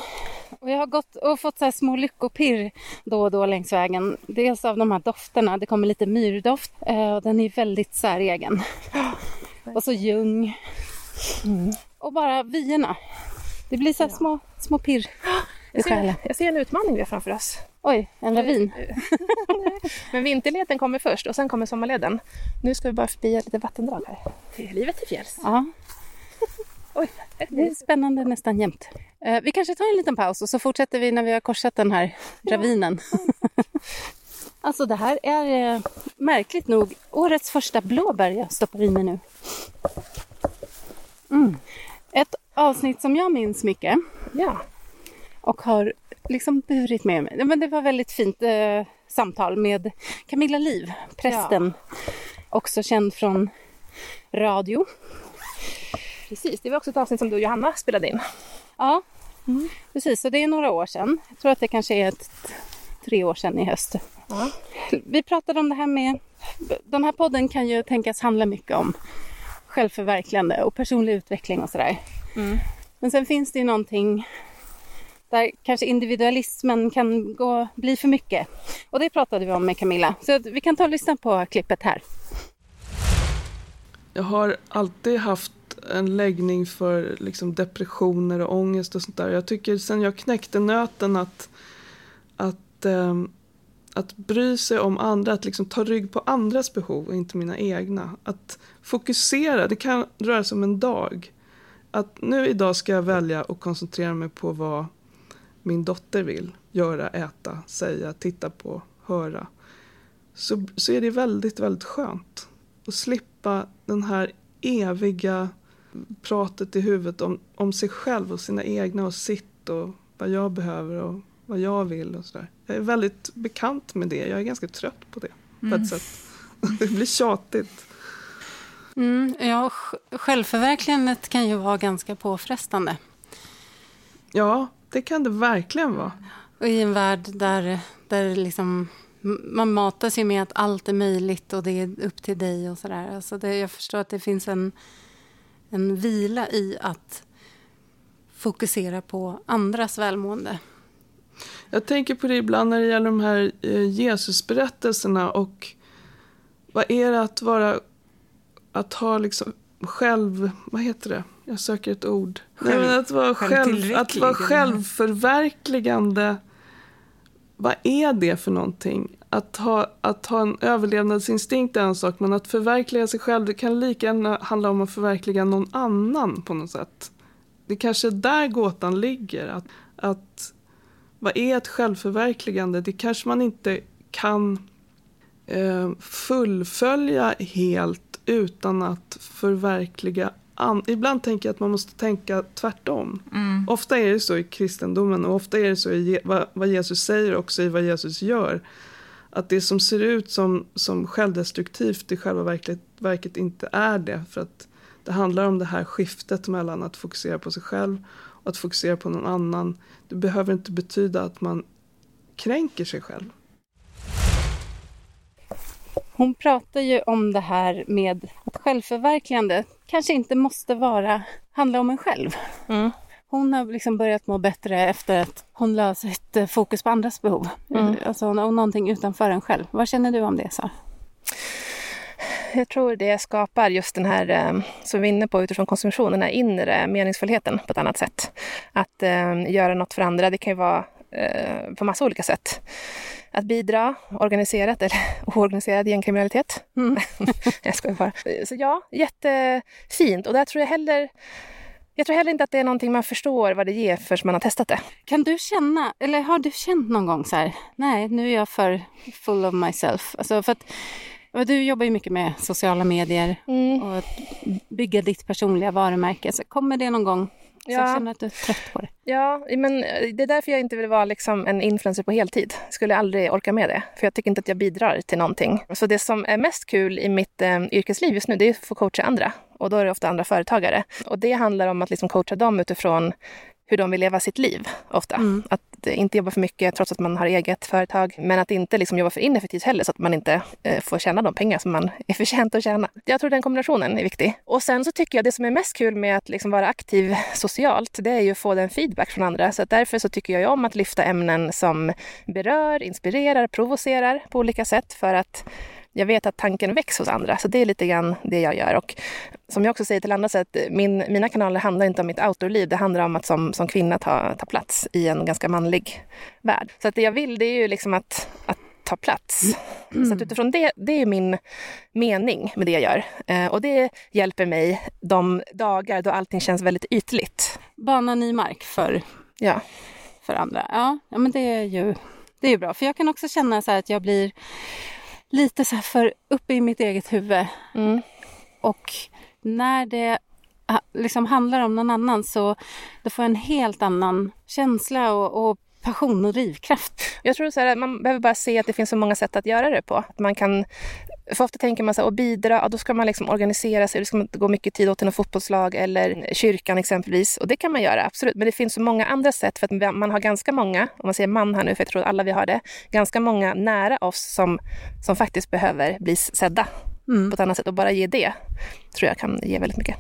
Och jag har gått och fått så här små lyckopirr då och då längs vägen. Dels av de här dofterna. Det kommer lite myrdoft eh, och den är väldigt säregen. Och så ljung. Och bara vyerna. Det blir så här små, små pirr. Jag ser, jag ser en utmaning vi har framför oss. Oj, en ravin. Men vinterleden kommer först och sen kommer sommarleden. Nu ska vi bara förbi ett litet vattendrag här. Det är livet till fjälls. Ja, Oj, det är spännande nästan jämt. Eh, vi kanske tar en liten paus och så fortsätter vi när vi har korsat den här ravinen. alltså det här är eh, märkligt nog årets första blåbär jag stoppar i mig nu. Mm. Ett avsnitt som jag minns mycket ja. och har liksom burit med mig. Men det var väldigt fint eh, samtal med Camilla Liv, prästen. Också känd från radio. Precis, det var också ett avsnitt som du och Johanna spelade in. Ja, precis. Så det är några år sedan. Jag tror att det kanske är ett, tre år sedan i höst. Ja. Vi pratade om det här med... Den här podden kan ju tänkas handla mycket om självförverkligande och personlig utveckling och sådär. Men sen finns det ju någonting där kanske individualismen kan gå, bli för mycket. Och det pratade vi om med Camilla. Så vi kan ta och lyssna på klippet här. Jag har alltid haft en läggning för liksom depressioner och ångest och sånt där. Jag tycker sen jag knäckte nöten att, att, eh, att bry sig om andra, att liksom ta rygg på andras behov och inte mina egna. Att fokusera, det kan röra sig om en dag. Att nu idag ska jag välja och koncentrera mig på vad min dotter vill göra, äta, säga, titta på, höra. Så, så är det väldigt, väldigt skönt att slippa den här eviga pratet i huvudet om, om sig själv och sina egna och sitt och vad jag behöver och vad jag vill och sådär. Jag är väldigt bekant med det. Jag är ganska trött på det på ett sätt. Det blir tjatigt. Mm, ja, sj- självförverkligandet kan ju vara ganska påfrestande. Ja, det kan det verkligen vara. Och i en värld där, där liksom, man matas ju med att allt är möjligt och det är upp till dig och sådär. Alltså det, jag förstår att det finns en, en vila i att fokusera på andras välmående. Jag tänker på det ibland när det gäller de här eh, Jesusberättelserna och vad är det att vara, att ha liksom själv, vad heter det? Jag söker ett ord. Nej, men att vara, själv, att vara självförverkligande. Vad är det för någonting? Att ha, att ha en överlevnadsinstinkt är en sak, men att förverkliga sig själv, det kan lika gärna handla om att förverkliga någon annan på något sätt. Det kanske är där gåtan ligger. Att, att vad är ett självförverkligande? Det kanske man inte kan eh, fullfölja helt utan att förverkliga an- Ibland tänker jag att man måste tänka tvärtom. Ofta är det så i kristendomen och ofta är det så i vad, vad Jesus säger också i vad Jesus gör. Att det som ser ut som, som självdestruktivt i själva verket, verket inte är det. För att det handlar om det här skiftet mellan att fokusera på sig själv och att fokusera på någon annan. Det behöver inte betyda att man kränker sig själv. Hon pratar ju om det här med att självförverkligande kanske inte måste vara, handla om en själv. Mm. Hon har liksom börjat må bättre efter att hon la sitt eh, fokus på andras behov. Mm. Alltså och någonting utanför en själv. Vad känner du om det, Sara? Jag tror det skapar just den här, eh, som vi är inne på utifrån konsumtion, den här inre meningsfullheten på ett annat sätt. Att eh, göra något för andra, det kan ju vara eh, på massa olika sätt. Att bidra organiserat eller oorganiserad gängkriminalitet. Mm. jag skojar bara. Så ja, jättefint. Och där tror jag heller jag tror heller inte att det är någonting man förstår vad det ger förrän man har testat det. Kan du känna, eller har du känt någon gång så här, nej nu är jag för full of myself. Alltså för att du jobbar ju mycket med sociala medier Mm. och att bygga ditt personliga varumärke. Så kommer det någon gång så Ja. jag känner att du är trött på det? Ja, men det är därför jag inte vill vara liksom en influencer på heltid. Jag skulle aldrig orka med det, för jag tycker inte att jag bidrar till någonting. Så det som är mest kul i mitt eh, yrkesliv just nu, det är att få coacha andra. Och då är det ofta andra företagare. Och det handlar om att liksom coacha dem utifrån hur de vill leva sitt liv ofta. Att eh, inte jobba för mycket trots att man har eget företag. Men att inte liksom jobba för ineffektivt heller så att man inte eh, får tjäna de pengar som man är förtjänt att tjäna. Jag tror den kombinationen är viktig. Och sen så tycker jag det som är mest kul med att liksom vara aktiv socialt, det är ju att få den feedback från andra. Så att därför så tycker jag om att lyfta ämnen som berör, inspirerar, provocerar på olika sätt för att jag vet att tanken väcks hos andra. Så det är lite grann det jag gör. Och som jag också säger till andra, så att min, mina kanaler handlar inte om mitt outdoor-liv. Det handlar om att som, som kvinna ta, ta plats i en ganska manlig värld. Så att det jag vill det är ju liksom att, att ta plats. Så att utifrån det, det är min mening med det jag gör. Eh, och det hjälper mig de dagar då allting känns väldigt ytligt. Bana ny mark för, Ja. för andra. Ja, ja men det är ju det är bra. För jag kan också känna så här att jag blir lite så här för uppe i mitt eget huvud. Mm. Och när det liksom handlar om någon annan så då får jag en helt annan känsla och, och passion och drivkraft. Jag tror så här, att man behöver bara se att det finns så många sätt att göra det på. Att man kan, för ofta tänker man så här, att bidra, ja, då ska man liksom organisera sig, då ska man gå mycket tid åt något fotbollslag eller kyrkan exempelvis. Och det kan man göra, absolut. Men det finns så många andra sätt, för att man har ganska många, om man säger man här nu, för jag tror att alla vi har det, ganska många nära oss som, som faktiskt behöver bli sedda på ett annat sätt. Och bara ge det tror jag kan ge väldigt mycket.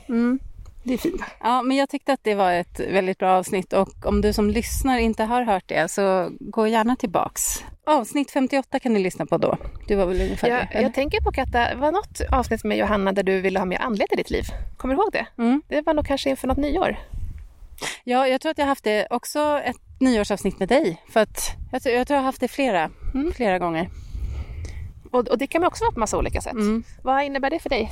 Det är fint. Ja, men jag tyckte att det var ett väldigt bra avsnitt och om du som lyssnar inte har hört det så gå gärna tillbaks. Avsnitt 58 kan ni lyssna på då. Du var väl ungefär Jag, det? jag tänker på Katta, var något avsnitt med Johanna där du ville ha mer andlighet i ditt liv? Kommer du ihåg det? Mm. Det var nog kanske inför något nyår. Ja, jag tror att jag haft det också ett nyårsavsnitt med dig. För att jag, tror- jag tror jag har haft det flera, flera gånger. Och, och det kan man också vara på massa olika sätt. Mm. Vad innebär det för dig?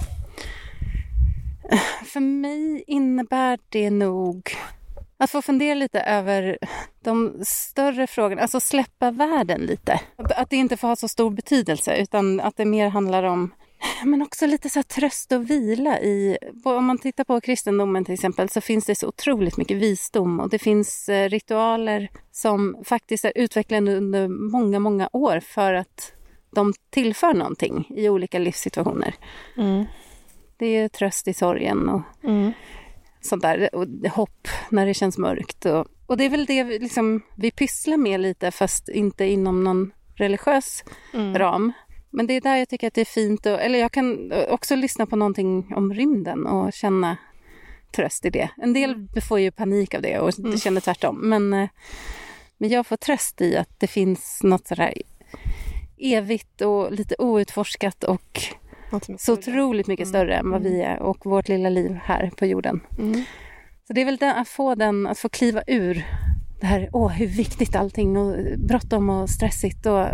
För mig innebär det nog att få fundera lite över de större frågorna, alltså släppa världen lite. Att, det inte får ha så stor betydelse utan att det mer handlar om men också lite så här tröst och vila i... Om man tittar på kristendomen till exempel så finns det så otroligt mycket visdom och det finns eh, ritualer som faktiskt är utvecklade under många, många år för att de tillför någonting i olika livssituationer. Mm. Det är tröst i sorgen och sånt där. Och hopp när det känns mörkt. Och, och det är väl det vi, liksom, vi pysslar med lite fast inte inom någon religiös ram. Men det är där jag tycker att det är fint. Och, eller jag kan också lyssna på någonting om rymden och känna tröst i det. En del får ju panik av det och känner tvärtom. Men, eh, men jag får tröst i att det finns något sådär evigt och lite outforskat och så otroligt mycket större än vad vi är och vårt lilla liv här på jorden. Så det är väl den, att få den, att få kliva ur det här, åh hur viktigt allting och bråttom och stressigt och,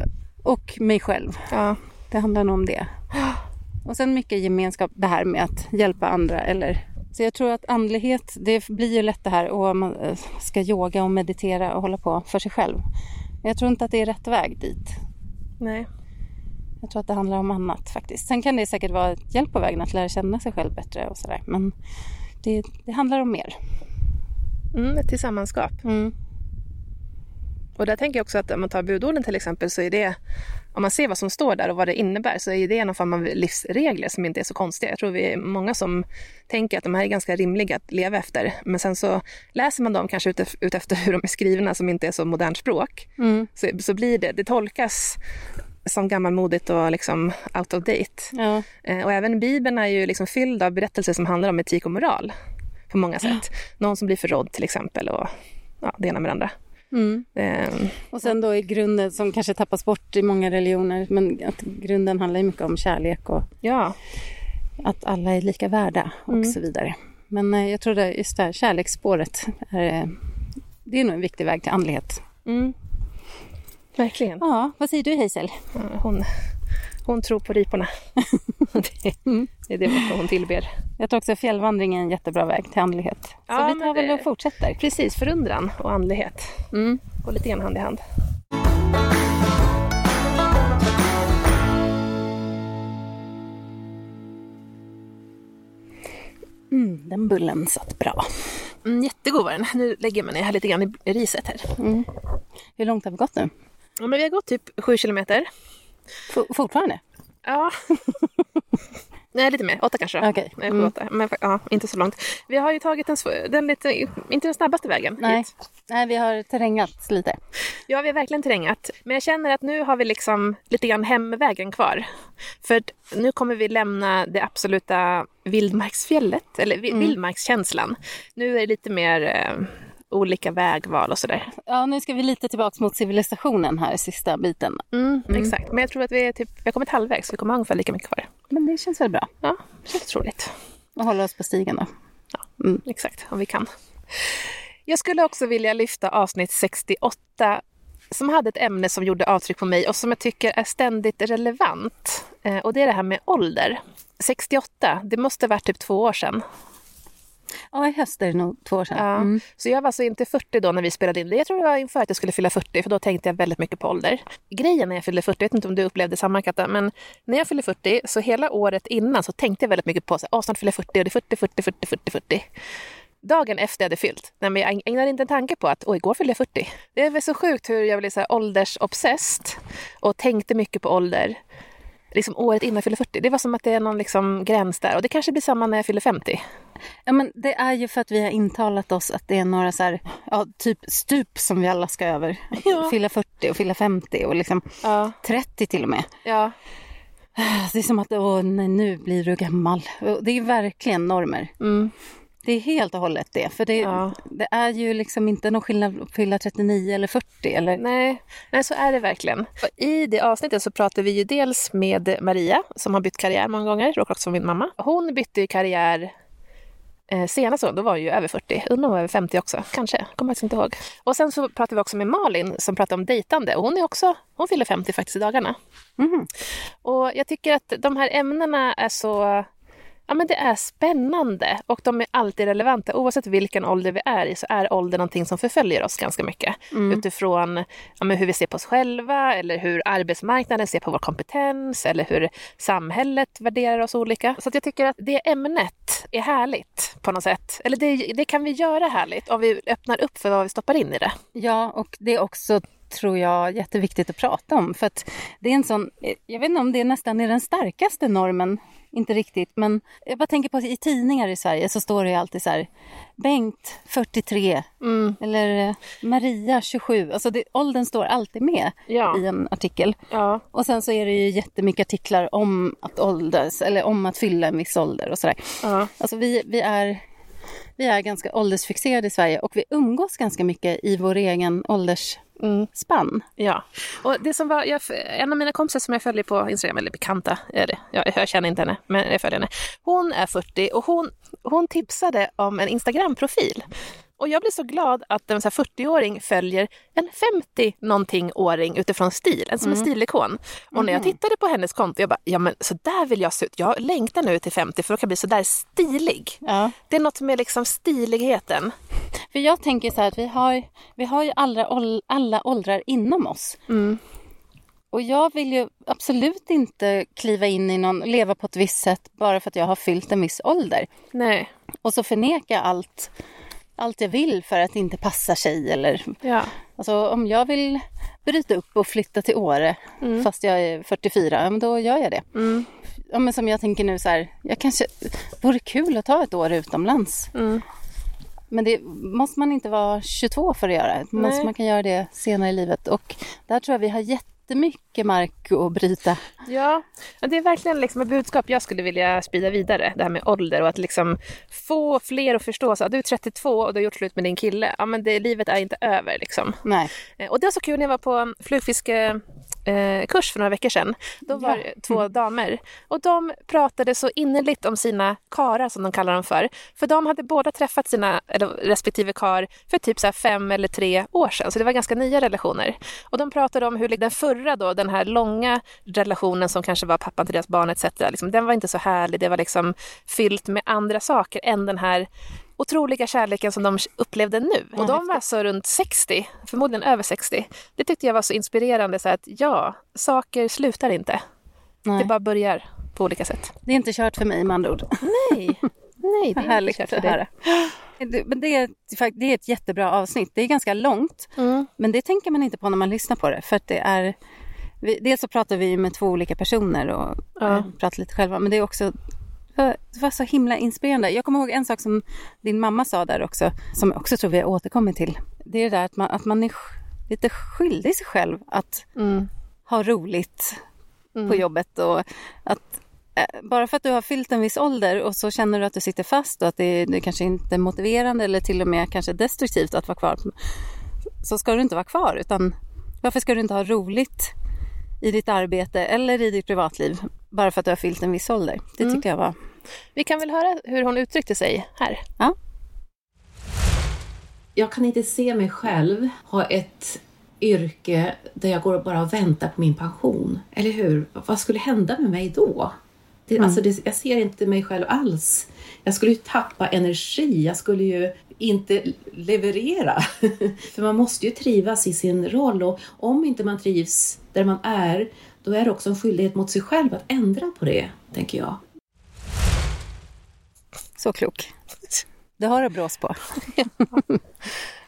och mig själv. Ja. Det handlar nog om det. Och sen mycket gemenskap, det här med att hjälpa andra eller så jag tror att andlighet, det blir ju lätt det här och man eh, ska yoga och meditera och hålla på för sig själv. Men jag tror inte att det är rätt väg dit. Nej. Jag tror att det handlar om annat faktiskt. Sen kan det säkert vara ett hjälp på vägen att lära känna sig själv bättre och sådär. Men det, det handlar om mer. Mm, ett tillsammanskap. Mm. Och där tänker jag också att om man tar budorden till exempel så är det, om man ser vad som står där och vad det innebär så är det någon form av livsregler som inte är så konstiga. Jag tror vi är många som tänker att de här är ganska rimliga att leva efter. Men sen så läser man dem kanske utef- utefter hur de är skrivna som inte är så modernt språk. Mm. Så, så blir det, det tolkas som gammalmodigt och liksom out of date. Ja. Eh, Och även Bibeln är ju liksom fylld av berättelser som handlar om etik och moral på många sätt. Någon som blir förrådd till exempel och ja, det ena med det andra. Mm. Eh, Och sen då i grunden som kanske tappas bort i många religioner. Men att grunden handlar ju mycket om kärlek och Ja, att alla är lika värda och så vidare. Men eh, jag tror det just det här kärleksspåret är, eh, det är nog en viktig väg till andlighet. Verkligen. Ja, vad säger du Hazel? Ja, Hon, hon tror på riporna. det, det är det hon tillber. Jag tror också fjällvandring är en jättebra väg till andlighet. Så Ja, vi tar väl och fortsätter. Precis, förundran och andlighet. Mm. Går lite grann hand i hand. Mm, den bullen satt bra. Mm, jättegod var den. Nu lägger man ner här lite grann i i riset här. Hur långt har vi gått nu? Ja, men vi har gått typ sju kilometer. F- fortfarande? Ja. Nej, lite mer. Åtta kanske då. Okej. Nej, sju, Mm. åtta. Men ja, inte så långt. Vi har ju tagit den, den lite, inte den snabbaste vägen Nej. hit. Nej, vi har terrängat lite. Ja, vi har verkligen terrängat. Men jag känner att nu har vi liksom lite grann hemvägen kvar. För nu kommer vi lämna det absoluta vildmarksfjället, eller vi- vildmarkskänslan. Nu är det lite mer eh, olika vägval och sådär. Ja, nu ska vi lite tillbaka mot civilisationen här, sista biten. Mm, Exakt, men jag tror att vi är typ, vi har kommit halvvägs, vi kommer ha ungefär lika mycket kvar. Men det känns väl bra Ja, det känns otroligt. att hålla oss på stigen då. Exakt, om vi kan. Jag skulle också vilja lyfta avsnitt 68 som hade ett ämne som gjorde avtryck på mig och som jag tycker är ständigt relevant. Eh, och det är det här med ålder. 68, det måste ha varit typ två år sedan. Ja, i höst är det nog två år sedan. Ja. Mm. Så jag var alltså inte 40 då när vi spelade in det. Jag tror det var inför att jag skulle fylla 40 för då tänkte jag väldigt mycket på ålder. Grejen när jag fyllde 40, jag vet inte om du upplevde samma Katta, men när jag fyllde 40 så hela året innan så tänkte jag väldigt mycket på att snart fyller jag 40 och det är 40, 40, 40, 40, 40. Dagen efter jag hade fyllt, nej men jag ägnade inte en tanke på att oj, igår fyllde jag 40. Det är väl så sjukt hur jag blev så här åldersobsessed och tänkte mycket på ålder. Liksom året innan jag fyllde 40. Det var som att det är någon liksom gräns där. Och det kanske blir samma när jag fyller 50. Ja, men det är ju för att vi har intalat oss att det är några så här, ja, typ stup som vi alla ska över. Ja. Fylla 40 och fylla 50 och liksom Ja. 30 till och med. Ja. Det är som att åh, nej, nu blir du gammal. Det är verkligen normer. Mm. Det är helt och hållet det. För det, Ja. det är ju liksom inte någon skillnad att fylla 39 eller 40. Eller, Nej, nej, så är det verkligen. Och I det avsnittet så pratar vi ju dels med Maria som har bytt karriär många gånger, råkar också vara min mamma. Hon bytte ju karriär eh, senast, då var hon ju över 40. Undrar om hon var över 50 också, kanske. Kommer faktiskt inte ihåg. Och sen så pratar vi också med Malin som pratar om dejtande och hon är också, hon fyller 50 faktiskt i dagarna. Mhm. Och jag tycker att de här ämnena är så Ja, men det är spännande och de är alltid relevanta. Oavsett vilken ålder vi är i så är ålder någonting som förföljer oss ganska mycket. Utifrån ja, hur vi ser på oss själva eller hur arbetsmarknaden ser på vår kompetens eller hur samhället värderar oss olika. Så jag tycker att det ämnet är härligt på något sätt. Eller det, det kan vi göra härligt om vi öppnar upp för vad vi stoppar in i det. Ja, och det är också tror jag jätteviktigt att prata om. För att det är en sån, jag vet inte om det nästan är den starkaste normen, inte riktigt, men jag bara tänker på att i tidningar i Sverige så står det ju alltid så här Bengt 43 eller eh, Maria 27. Alltså det, åldern står alltid med Ja. i en artikel. Ja. Och sen så är det ju jättemycket artiklar om att åldras eller om att fylla en viss ålder och sådär. Ja. Alltså vi, vi, är, vi är ganska åldersfixerade i Sverige och vi umgås ganska mycket i vår egen Spann. Ja, och det som var, jag, en av mina kompisar som jag följer på Instagram, eller bekanta är det, jag, jag känner inte henne, men jag följer henne. Hon är 40 och hon, hon tipsade om en Instagram-profil. Och jag blir så glad att en så här 40-åring följer en 50-någonting-åring utifrån stil, en som en stilikon. Och när jag tittade på hennes konto, jag bara, ja men så där vill jag se ut. Jag längtar nu till 50 för att jag kan bli så där stilig. Ja. Det är något med liksom stiligheten. För jag tänker så här att vi har, vi har ju alla, alla åldrar inom oss. Och jag vill ju absolut inte kliva in i någon, leva på ett visst sätt bara för att jag har fyllt en viss ålder. Nej. Och så förneka allt, allt jag vill för att det inte passar sig eller Ja. Alltså om jag vill bryta upp och flytta till Åre fast jag är 44, ja, men då gör jag det. Ja, men som jag tänker nu så här, jag kanske, vore kul att ta ett år utomlands. Men det måste man inte vara 22 för att göra. Man, man kan göra det senare i livet. Och där tror jag vi har jättemycket mark att bryta. Ja, det är verkligen liksom ett budskap jag skulle vilja sprida vidare. Det här med ålder och att liksom få fler att förstå. Så, att du är 32 och du har gjort slut med din kille. Ja, men det, livet är inte över. Liksom. Nej. Eh, Och det var så kul när jag var på flugfiskekurs eh, kurs för några veckor sedan. Då var det två damer och de pratade så innerligt om sina karar som de kallar dem för. För de hade båda träffat sina eller respektive kar för typ så fem eller tre år sedan. Så det var ganska nya relationer. Och de pratade om hur den förra då, den här långa relationen som kanske var pappan till deras barn etc. Liksom, den var inte så härlig. Det var liksom fyllt med andra saker än den här otroliga kärleken som de upplevde nu. Och de var alltså runt 60, förmodligen över 60. Det tyckte jag var så inspirerande, så att ja, saker slutar inte. Nej. Det bara börjar på olika sätt. Det är inte kört för mig med andra ord. Nej, nej, det är Härligt inte kört för. Det, men det, är, det är ett jättebra avsnitt. Det är ganska långt. Mm. Men det tänker man inte på när man lyssnar på det. För det är... Vi, dels så pratar vi med två olika personer och Ja. pratar lite själva. Men det är också... Det var, det var så himla inspirerande. Jag kommer ihåg en sak som din mamma sa där också. Som jag också tror vi har återkommit till. Det är det där att man, att man är lite skyldig sig själv att Mm. ha roligt på jobbet. Och att, eh, bara för att du har fyllt en viss ålder och så känner du att du sitter fast och att det, det kanske inte är motiverande eller till och med kanske destruktivt att vara kvar så ska du inte vara kvar utan varför ska du inte ha roligt i ditt arbete eller i ditt privatliv bara för att du har fyllt en viss ålder? Det Mm. tyckte jag var... Vi kan väl höra hur hon uttryckte sig här. Ja. jag kan inte se mig själv ha ett yrke där jag går och bara och väntar på min pension. Eller hur? Vad skulle hända med mig då? Det, alltså det, jag ser inte mig själv alls. Jag skulle ju tappa energi. Jag skulle ju inte leverera. För man måste ju trivas i sin roll och om inte man trivs där man är, då är det också en skyldighet mot sig själv att ändra på det, tänker jag. Så klok. Det har du brås på.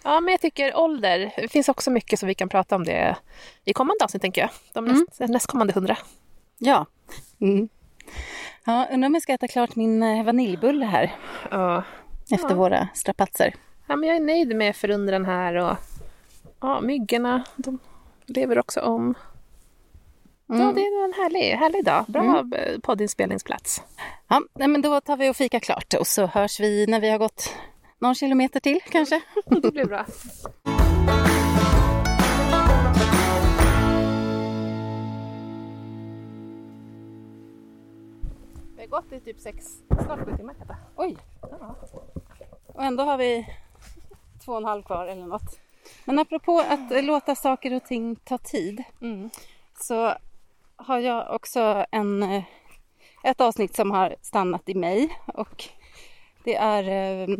Ja, men jag tycker ålder. Det finns också mycket som vi kan prata om det i kommande avsnitt, tänker jag. De näst, nästkommande hundra. Ja. Mm. Ja, undrar om jag ska äta klart min eh, vaniljbulle här Ja. efter Ja. våra strapatser. ja, men jag är nöjd med förundran här och ja, myggorna, de lever också om. Ja, Mm. det är en härlig, härlig dag. Bra eh, poddinspelningsplats. Ja, men då tar vi och fika klart och så hörs vi när vi har gått någon kilometer till kanske. Det blir bra. Vi har gått i typ sex, snart sju timmar. Oj! Och ändå har vi två och en halv kvar eller något. Men apropå att låta saker och ting ta tid Mm. så har jag också en, eh, ett avsnitt som har stannat i mig och det är eh,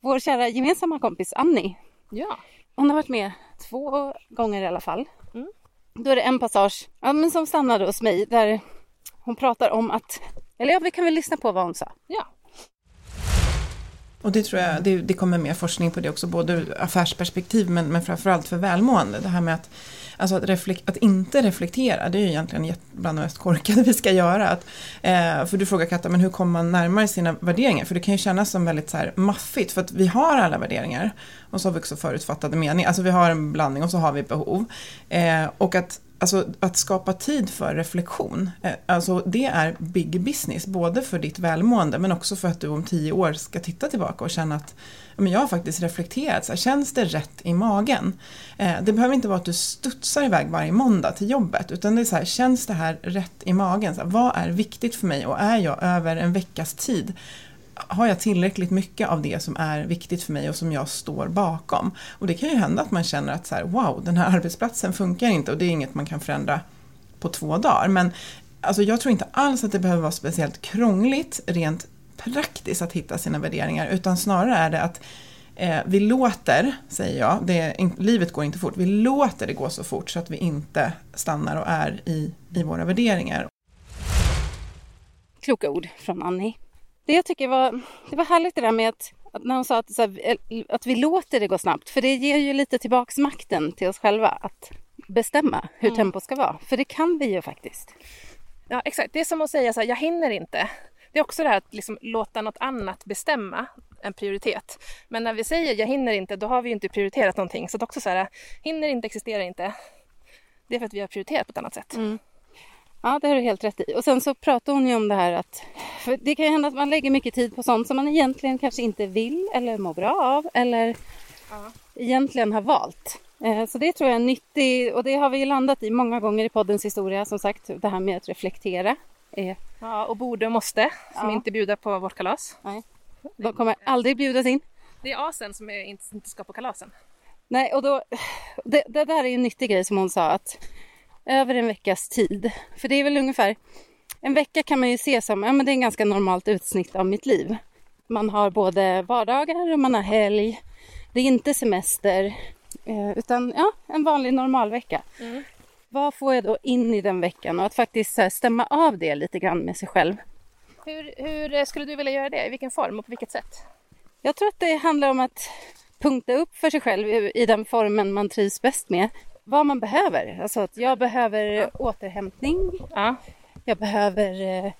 vår kära gemensamma kompis Annie. Ja. Hon har varit med två gånger i alla fall. Mm. Då är det en passage ja, men som stannade hos mig där hon pratar om att, eller ja, vi kan väl lyssna på vad hon sa. ja. Och det tror jag, det, det kommer mer forskning på det också, både ur affärsperspektiv men, men framförallt för välmående. Det här med att, alltså att, reflek, att inte reflektera, det är ju egentligen bland det mest korkade vi ska göra. Att, eh, för du frågar Katta, men hur kommer man närmare sina värderingar? För det kan ju kännas som väldigt så här maffigt, för att vi har alla värderingar. Och så har vi också förutfattade meningar, alltså vi har en blandning och så har vi behov. Eh, och att Alltså att skapa tid för reflektion, eh, alltså det är big business, både för ditt välmående men också för att du om tio år ska titta tillbaka och känna att men jag har faktiskt reflekterat, så här, känns det rätt i magen? Eh, det behöver inte vara att du studsar iväg varje måndag till jobbet, utan det är så här, känns det här rätt i magen? Så här, vad är viktigt för mig och är jag över en veckas tid har jag tillräckligt mycket av det som är viktigt för mig och som jag står bakom? Och det kan ju hända att man känner att så här, wow, den här arbetsplatsen funkar inte och det är inget man kan förändra på två dagar. Men alltså, jag tror inte alls att det behöver vara speciellt krångligt rent praktiskt att hitta sina värderingar utan snarare är det att eh, vi låter, säger jag, det är, livet går inte fort, vi låter det gå så fort så att vi inte stannar och är i, i våra värderingar. kloka ord från Annie. Det jag tycker var, det var härligt det där med att, att när hon sa att, här, att vi låter det gå snabbt. För det ger ju lite tillbaks makten till oss själva att bestämma hur tempo ska vara. För det kan vi ju faktiskt. Ja, exakt. Det är som att säga så här, jag hinner inte. Det är också det här att liksom låta något annat bestämma en prioritet. Men när vi säger jag hinner inte, då har vi ju inte prioriterat någonting. Så är också så här, hinner inte, existerar inte. Det är för att vi har prioriterat på ett annat sätt. Ja, det har du helt rätt i. Och sen så pratar hon ju om det här att det kan ju hända att man lägger mycket tid på sånt som man egentligen kanske inte vill eller mår bra av eller egentligen har valt. Eh, Så det tror jag är nyttigt och det har vi ju landat i många gånger i poddens historia som sagt det här med att reflektera. Ja, och borde och måste, som Ja. inte bjuder på vårt kalas. De kommer aldrig bjudas in. Det är asen som inte ska på kalasen. Nej, och då, det, det där är ju en nyttig grej som hon sa att över en veckas tid, för det är väl ungefär en vecka kan man ju se som ja, men det är en ganska normalt utsnitt av mitt liv. Man har både vardagar och man har helg. Det är inte semester eh, utan ja, en vanlig normalvecka. Vad får jag då in i den veckan och att faktiskt här, stämma av det lite grann med sig själv. Hur, hur eh, skulle du vilja göra det? I vilken form och på vilket sätt? Jag tror att det handlar om att punkta upp för sig själv i den formen man trivs bäst med. Vad man behöver. Alltså att jag behöver återhämtning. Ja. Jag behöver eh,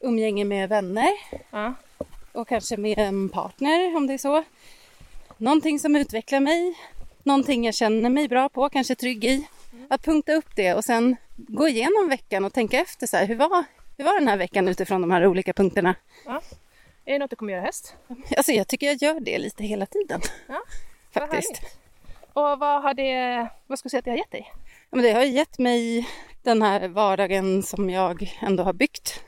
umgänge med vänner. Ja. Och kanske med en partner om det är så. Någonting som utvecklar mig. Någonting jag känner mig bra på, kanske trygg i. Att punkta upp det och sen gå igenom veckan och tänka efter så här, hur var, Hur var den här veckan utifrån de här olika punkterna? Ja. Är det något du kommer göra i höst? Alltså jag tycker jag gör det lite hela tiden. Ja, Faktiskt. härligt. Och vad har det, vad ska du säga att det har gett dig? Ja, men det har gett mig den här vardagen som jag ändå har byggt.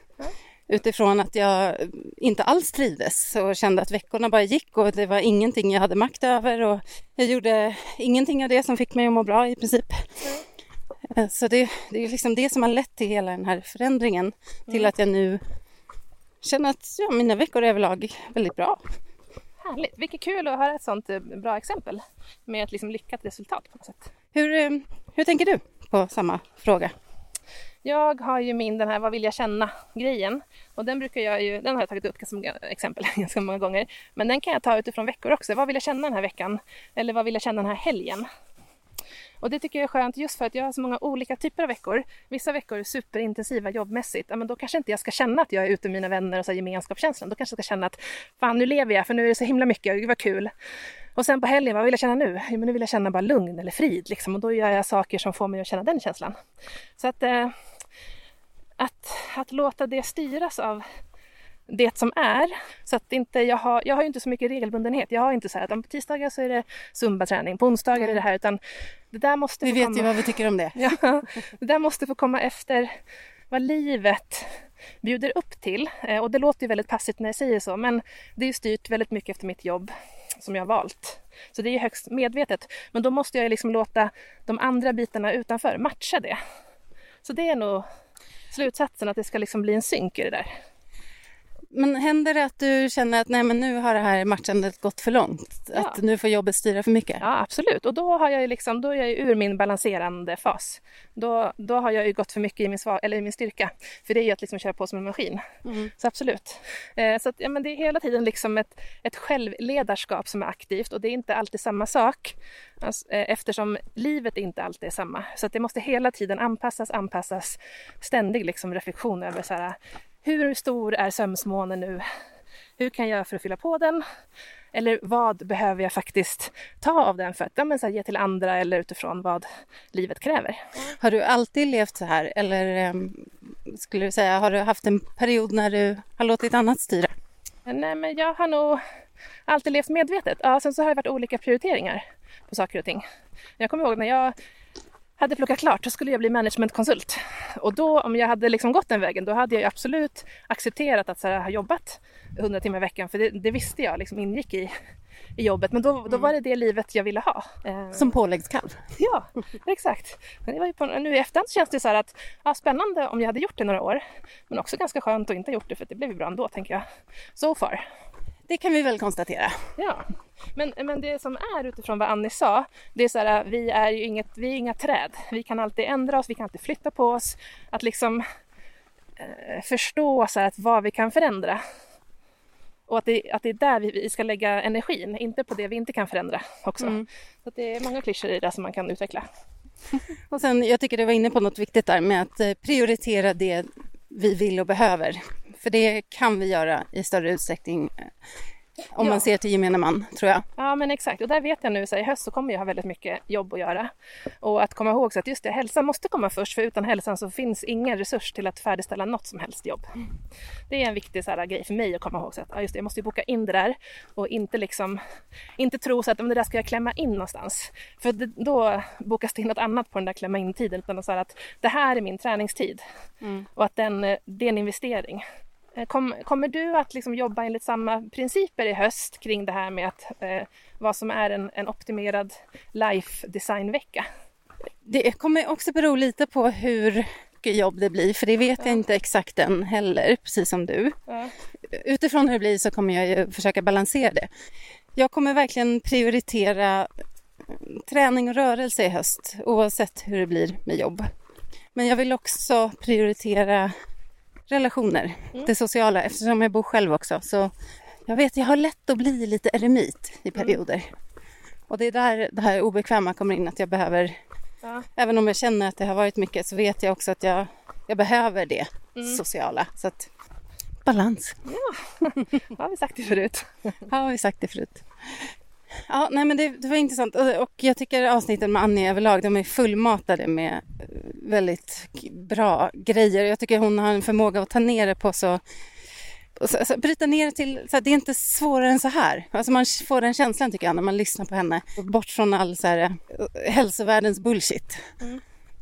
Utifrån att jag inte alls trivdes och kände att veckorna bara gick och det var ingenting jag hade makt över och jag gjorde ingenting av det som fick mig att må bra i princip. Eh, Så det, det är liksom det som har lett till hela den här förändringen till att jag nu känner att ja, mina veckor är överlag väldigt bra. Härligt. Vilket kul att höra ett sånt eh, bra exempel med ett liksom lyckat resultat på något sätt. Hur, eh, hur tänker du på samma fråga? Jag har ju min den här vad vill jag känna grejen och den brukar jag ju, den har jag tagit upp som exempel ganska många gånger. Men den kan jag ta utifrån veckor också. Vad vill jag känna den här veckan? Eller vad vill jag känna den här helgen? Och det tycker jag är skönt just för att jag har så många olika typer av veckor. Vissa veckor är superintensiva jobbmässigt. Ja, men då kanske inte jag ska känna att jag är ute med mina vänner och så här gemenskapskänslan. Då kanske jag ska känna att fan nu lever jag för nu är det så himla mycket, gud vad kul. Och sen på helgen, vad vill jag känna nu? Jo, men nu vill jag känna bara lugn eller frid liksom. Och då gör jag saker som får mig att känna den känslan. Så att, eh, att, att låta det styras av det som är. Så att inte, jag, har, jag har ju inte så mycket regelbundenhet. Jag har inte så här att på tisdagar så är det zumba-träning, på onsdagar är det här. Utan det där måste Vi få vet komma. ju vad vi tycker om det. Ja, det där måste få komma efter vad livet bjuder upp till. Eh, Och det låter ju väldigt passivt när jag säger så, men det är ju styrt väldigt mycket efter mitt jobb som jag har valt. Så det är ju högst medvetet. Men då måste jag liksom låta de andra bitarna utanför matcha det. Så det är nog slutsatsen, att det ska liksom bli en synk i det där. Men händer det att du känner att nej men nu har det här matchandet gått för långt? Ja. Att nu får jobbet styra för mycket? Ja, absolut. Och då har jag liksom, då är jag ur min balanserande fas. Då, då har jag ju gått för mycket i min, sva, eller i min styrka. För det är ju att liksom köra på som en maskin. Så absolut. Eh, så att, ja, men det är hela tiden liksom ett, ett självledarskap som är aktivt och det är inte alltid samma sak. Alltså, eh, eftersom livet inte alltid är samma. Så att det måste hela tiden anpassas, anpassas. Ständig liksom reflektion över så här, hur stor är sömsmånen nu? Hur kan jag göra för att fylla på den? Eller vad behöver jag faktiskt ta av den för att ja, men så här, ge till andra eller utifrån vad livet kräver? Har du alltid levt så här eller em, skulle du säga har du haft en period när du har låtit annat styra? Nej, men jag har nog alltid levt medvetet. Ja, sen så har det varit olika prioriteringar på saker och ting. Jag kommer ihåg när jag hade pluggat klart, då skulle jag bli managementkonsult. Och då, om jag hade liksom gått den vägen, då hade jag absolut accepterat att så här, ha jobbat 100 timmar i veckan, för det, det visste jag liksom ingick i, i jobbet. Men då, då var det det livet jag ville ha. Eh, Som påläggskalv? Ja, exakt. Men det var ju på, nu i efterhand så känns det så här att ja, spännande om jag hade gjort det några år. Men också ganska skönt att inte ha gjort det för det blev ju bra ändå tänker jag. So far. Det kan vi väl konstatera. Ja. Men, men det som är utifrån vad Annie sa, det är så här, vi är ju inget, vi är inga träd. Vi kan alltid ändra oss, vi kan alltid flytta på oss. Att liksom eh, förstå så här, att vad vi kan förändra. Och att det, att det är där vi, vi ska lägga energin, inte på det vi inte kan förändra också. Så att det är många klyschor i det som man kan utveckla. Och sen, jag tycker du var inne på något viktigt där med att eh, prioritera det vi vill och behöver. För det kan vi göra i större utsträckning eh, om Ja. man ser till gemene man, tror jag. Ja men exakt och där vet jag nu så i höst så kommer jag ha väldigt mycket jobb att göra. Och att komma ihåg så att just det, hälsan måste komma först för utan hälsan så finns ingen resurs till att färdigställa något som helst jobb. Det är en viktig så här, grej för mig att komma ihåg så att ja, just det, jag måste ju boka in det där och inte liksom inte tro så att men det där ska jag klämma in någonstans. För det, då bokas det in något annat på den där klämma in tiden utan så här att det här är min träningstid och att den, eh, det är en investering. Eh, Kom, kommer du att liksom jobba enligt samma principer i höst kring det här med att, eh, vad som är en, en optimerad life design-vecka? Det kommer också bero lite på hur mycket jobb det blir, för det vet jag inte exakt än heller, precis som du. Ja. Utifrån hur det blir så kommer jag ju försöka balansera det. Jag kommer verkligen prioritera träning och rörelse i höst, oavsett hur det blir med jobb. Men jag vill också prioritera relationer, det sociala, eftersom jag bor själv också. Så jag vet, jag har lätt att bli lite eremit i perioder. Och det är där det här obekväma kommer in, att jag behöver, Ja. även om jag känner att det har varit mycket, så vet jag också att jag, jag behöver det sociala. Så att, balans. Har vi sagt det förut? Har vi sagt det förut. Ja, nej men det, det var intressant och jag tycker avsnitten med Annie överlag, de är fullmatade med eh, väldigt bra grejer. Jag tycker hon har en förmåga att ta ner det på så och så, så, bryta ner det till, så det är inte svårare än så här. Alltså man får den känslan tycker jag när man lyssnar på henne. Bort från all så här, eh, hälsovärldens bullshit.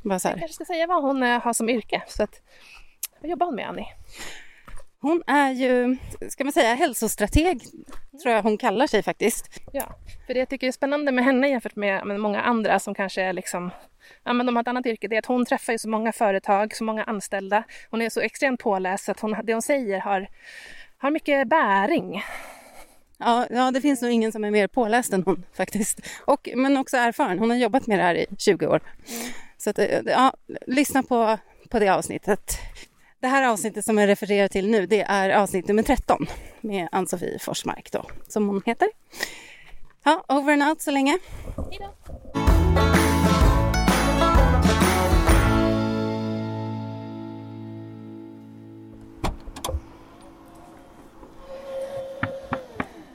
Bara så Jag här. kanske ska säga vad hon eh, har som yrke. Så att, vad jobbar hon med, Annie? Hon är ju, ska man säga, hälsostrateg tror jag hon kallar sig faktiskt. Ja, för det jag tycker är spännande med henne jämfört med men, många andra som kanske är liksom Ja, men de har ett annat yrke, det är att hon träffar ju så många företag, så många anställda. Hon är så extremt påläst så att hon, det hon säger har, har mycket bäring. Ja, ja, det finns nog ingen som är mer påläst än hon faktiskt. Och, men också erfaren. Hon har jobbat med det här i 20 år. Så att, eh, ja, lyssna på, på det avsnittet. Det här avsnittet som jag refererar till nu, det är avsnitt nummer 13 med Ann-Sofie Forsmark då, som hon heter. Ja, over and out så länge.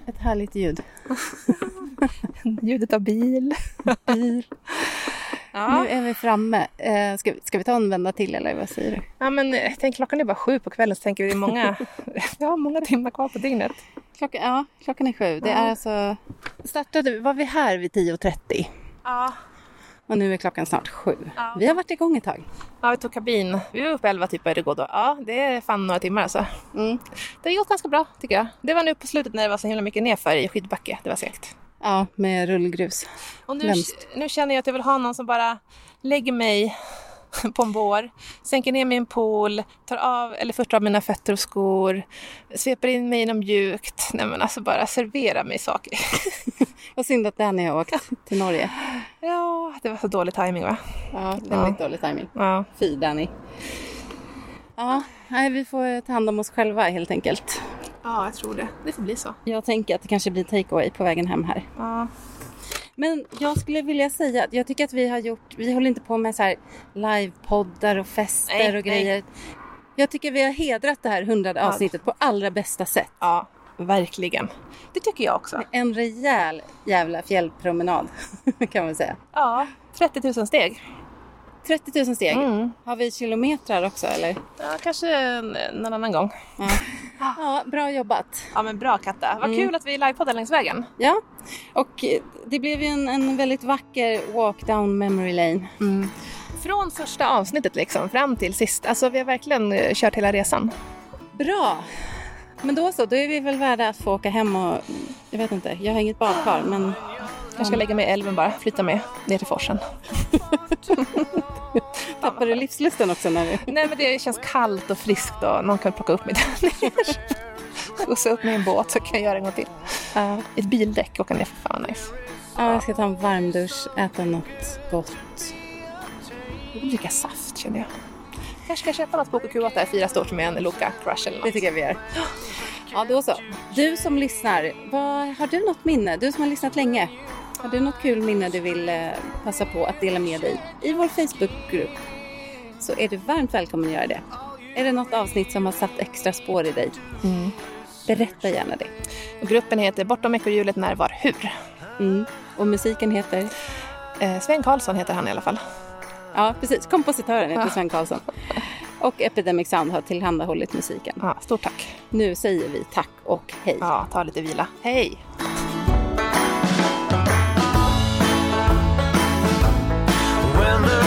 Ett härligt ljud. Ljudet av bil. Bil. Ja. Nu är vi framme. Eh, ska, vi, ska vi ta en vända till eller vad säger du? Ja, men eh, tänk, klockan är bara sju på kvällen så tänker vi det är många, vi har många timmar kvar på dygnet. Klockan, ja, klockan är sju. Det är alltså... Startade, var vi här vid 10.30 Ja. och nu är klockan snart sju. Ja. Vi har varit igång ett tag. ja, vi tog kabin. Vi var uppe elva typ började gå då. Ja, det är fan några timmar alltså. Mm. Det har gått ganska bra tycker jag. Det var nu på slutet när det var så himla mycket nedför i skidbacke. Det var segt. Ja, med rullgrus. Och nu, nu känner jag att jag vill ha någon som bara lägger mig på en bår, sänker ner mig i en pool, tar av eller först av mina fötter och skor, sveper in mig i något mjukt. Nej men alltså bara servera mig saker. Vad synd att Danny har åkt till Norge. ja, det var så dålig timing va? Ja, väldigt dålig timing. Ja. Fy Danny. Ja, nej, vi får ta hand om oss själva helt enkelt. Ja, jag tror det. Det får bli så. Jag tänker att det kanske blir takeaway på vägen hem här. Ja. Men jag skulle vilja säga att jag tycker att vi har gjort, vi håller inte på med så här livepoddar och fester Nej, och nej. grejer. Jag tycker vi har hedrat det här hundrade Ja. avsnittet på allra bästa sätt. ja, verkligen. Det tycker jag också. En rejäl jävla fjällpromenad kan man säga. Ja, 30 000 steg. 30 000 steg. Mm. Har vi kilometrar också eller? Ja, kanske en- någon annan gång. Ja, ja bra jobbat. Ja, men bra Katta. Vad kul att vi livepoddar längs vägen. Ja, och eh, det blev ju en, en väldigt vacker walk down memory lane. Från första avsnittet liksom fram till sist. Alltså vi har verkligen eh, kört hela resan. Bra! Men då så, då är vi väl värda att få åka hem och, jag vet inte, jag har inget badkar men Jag ska lägga mig i älven bara, flytta med ner till forsen. tappar du livslusten också när du... Nej men det känns kallt och friskt och någon kan plocka upp mig där ner. Skjutsa upp mig i en båt så kan jag göra en gång till. Ja, Ett bildäck åka ner, för fan nice. ja, jag ska ta en varm dusch, äta något gott. Jag vill dricka saft känner jag. Kanske ska jag köpa något på OKQ8 här, fyra stort med en Loka Crush eller något. Det tycker jag vi gör. Ja, då så. Du som lyssnar, vad, har du något minne? Du som har lyssnat länge. Har du något kul minne du vill eh, passa på att dela med dig i vår Facebookgrupp så är du varmt välkommen att göra det. Är det något avsnitt som har satt extra spår i dig? Berätta gärna det. Gruppen heter Bortom ekorrhjulet när, var, hur. Mm. Och musiken heter? Eh, Sven Karlsson heter han i alla fall. Ja, precis. Kompositören heter Ja. Sven Karlsson. Och Epidemic Sound har tillhandahållit musiken. Ja, stort tack. Nu säger vi tack och hej. Ja, ta lite vila. Hej! when the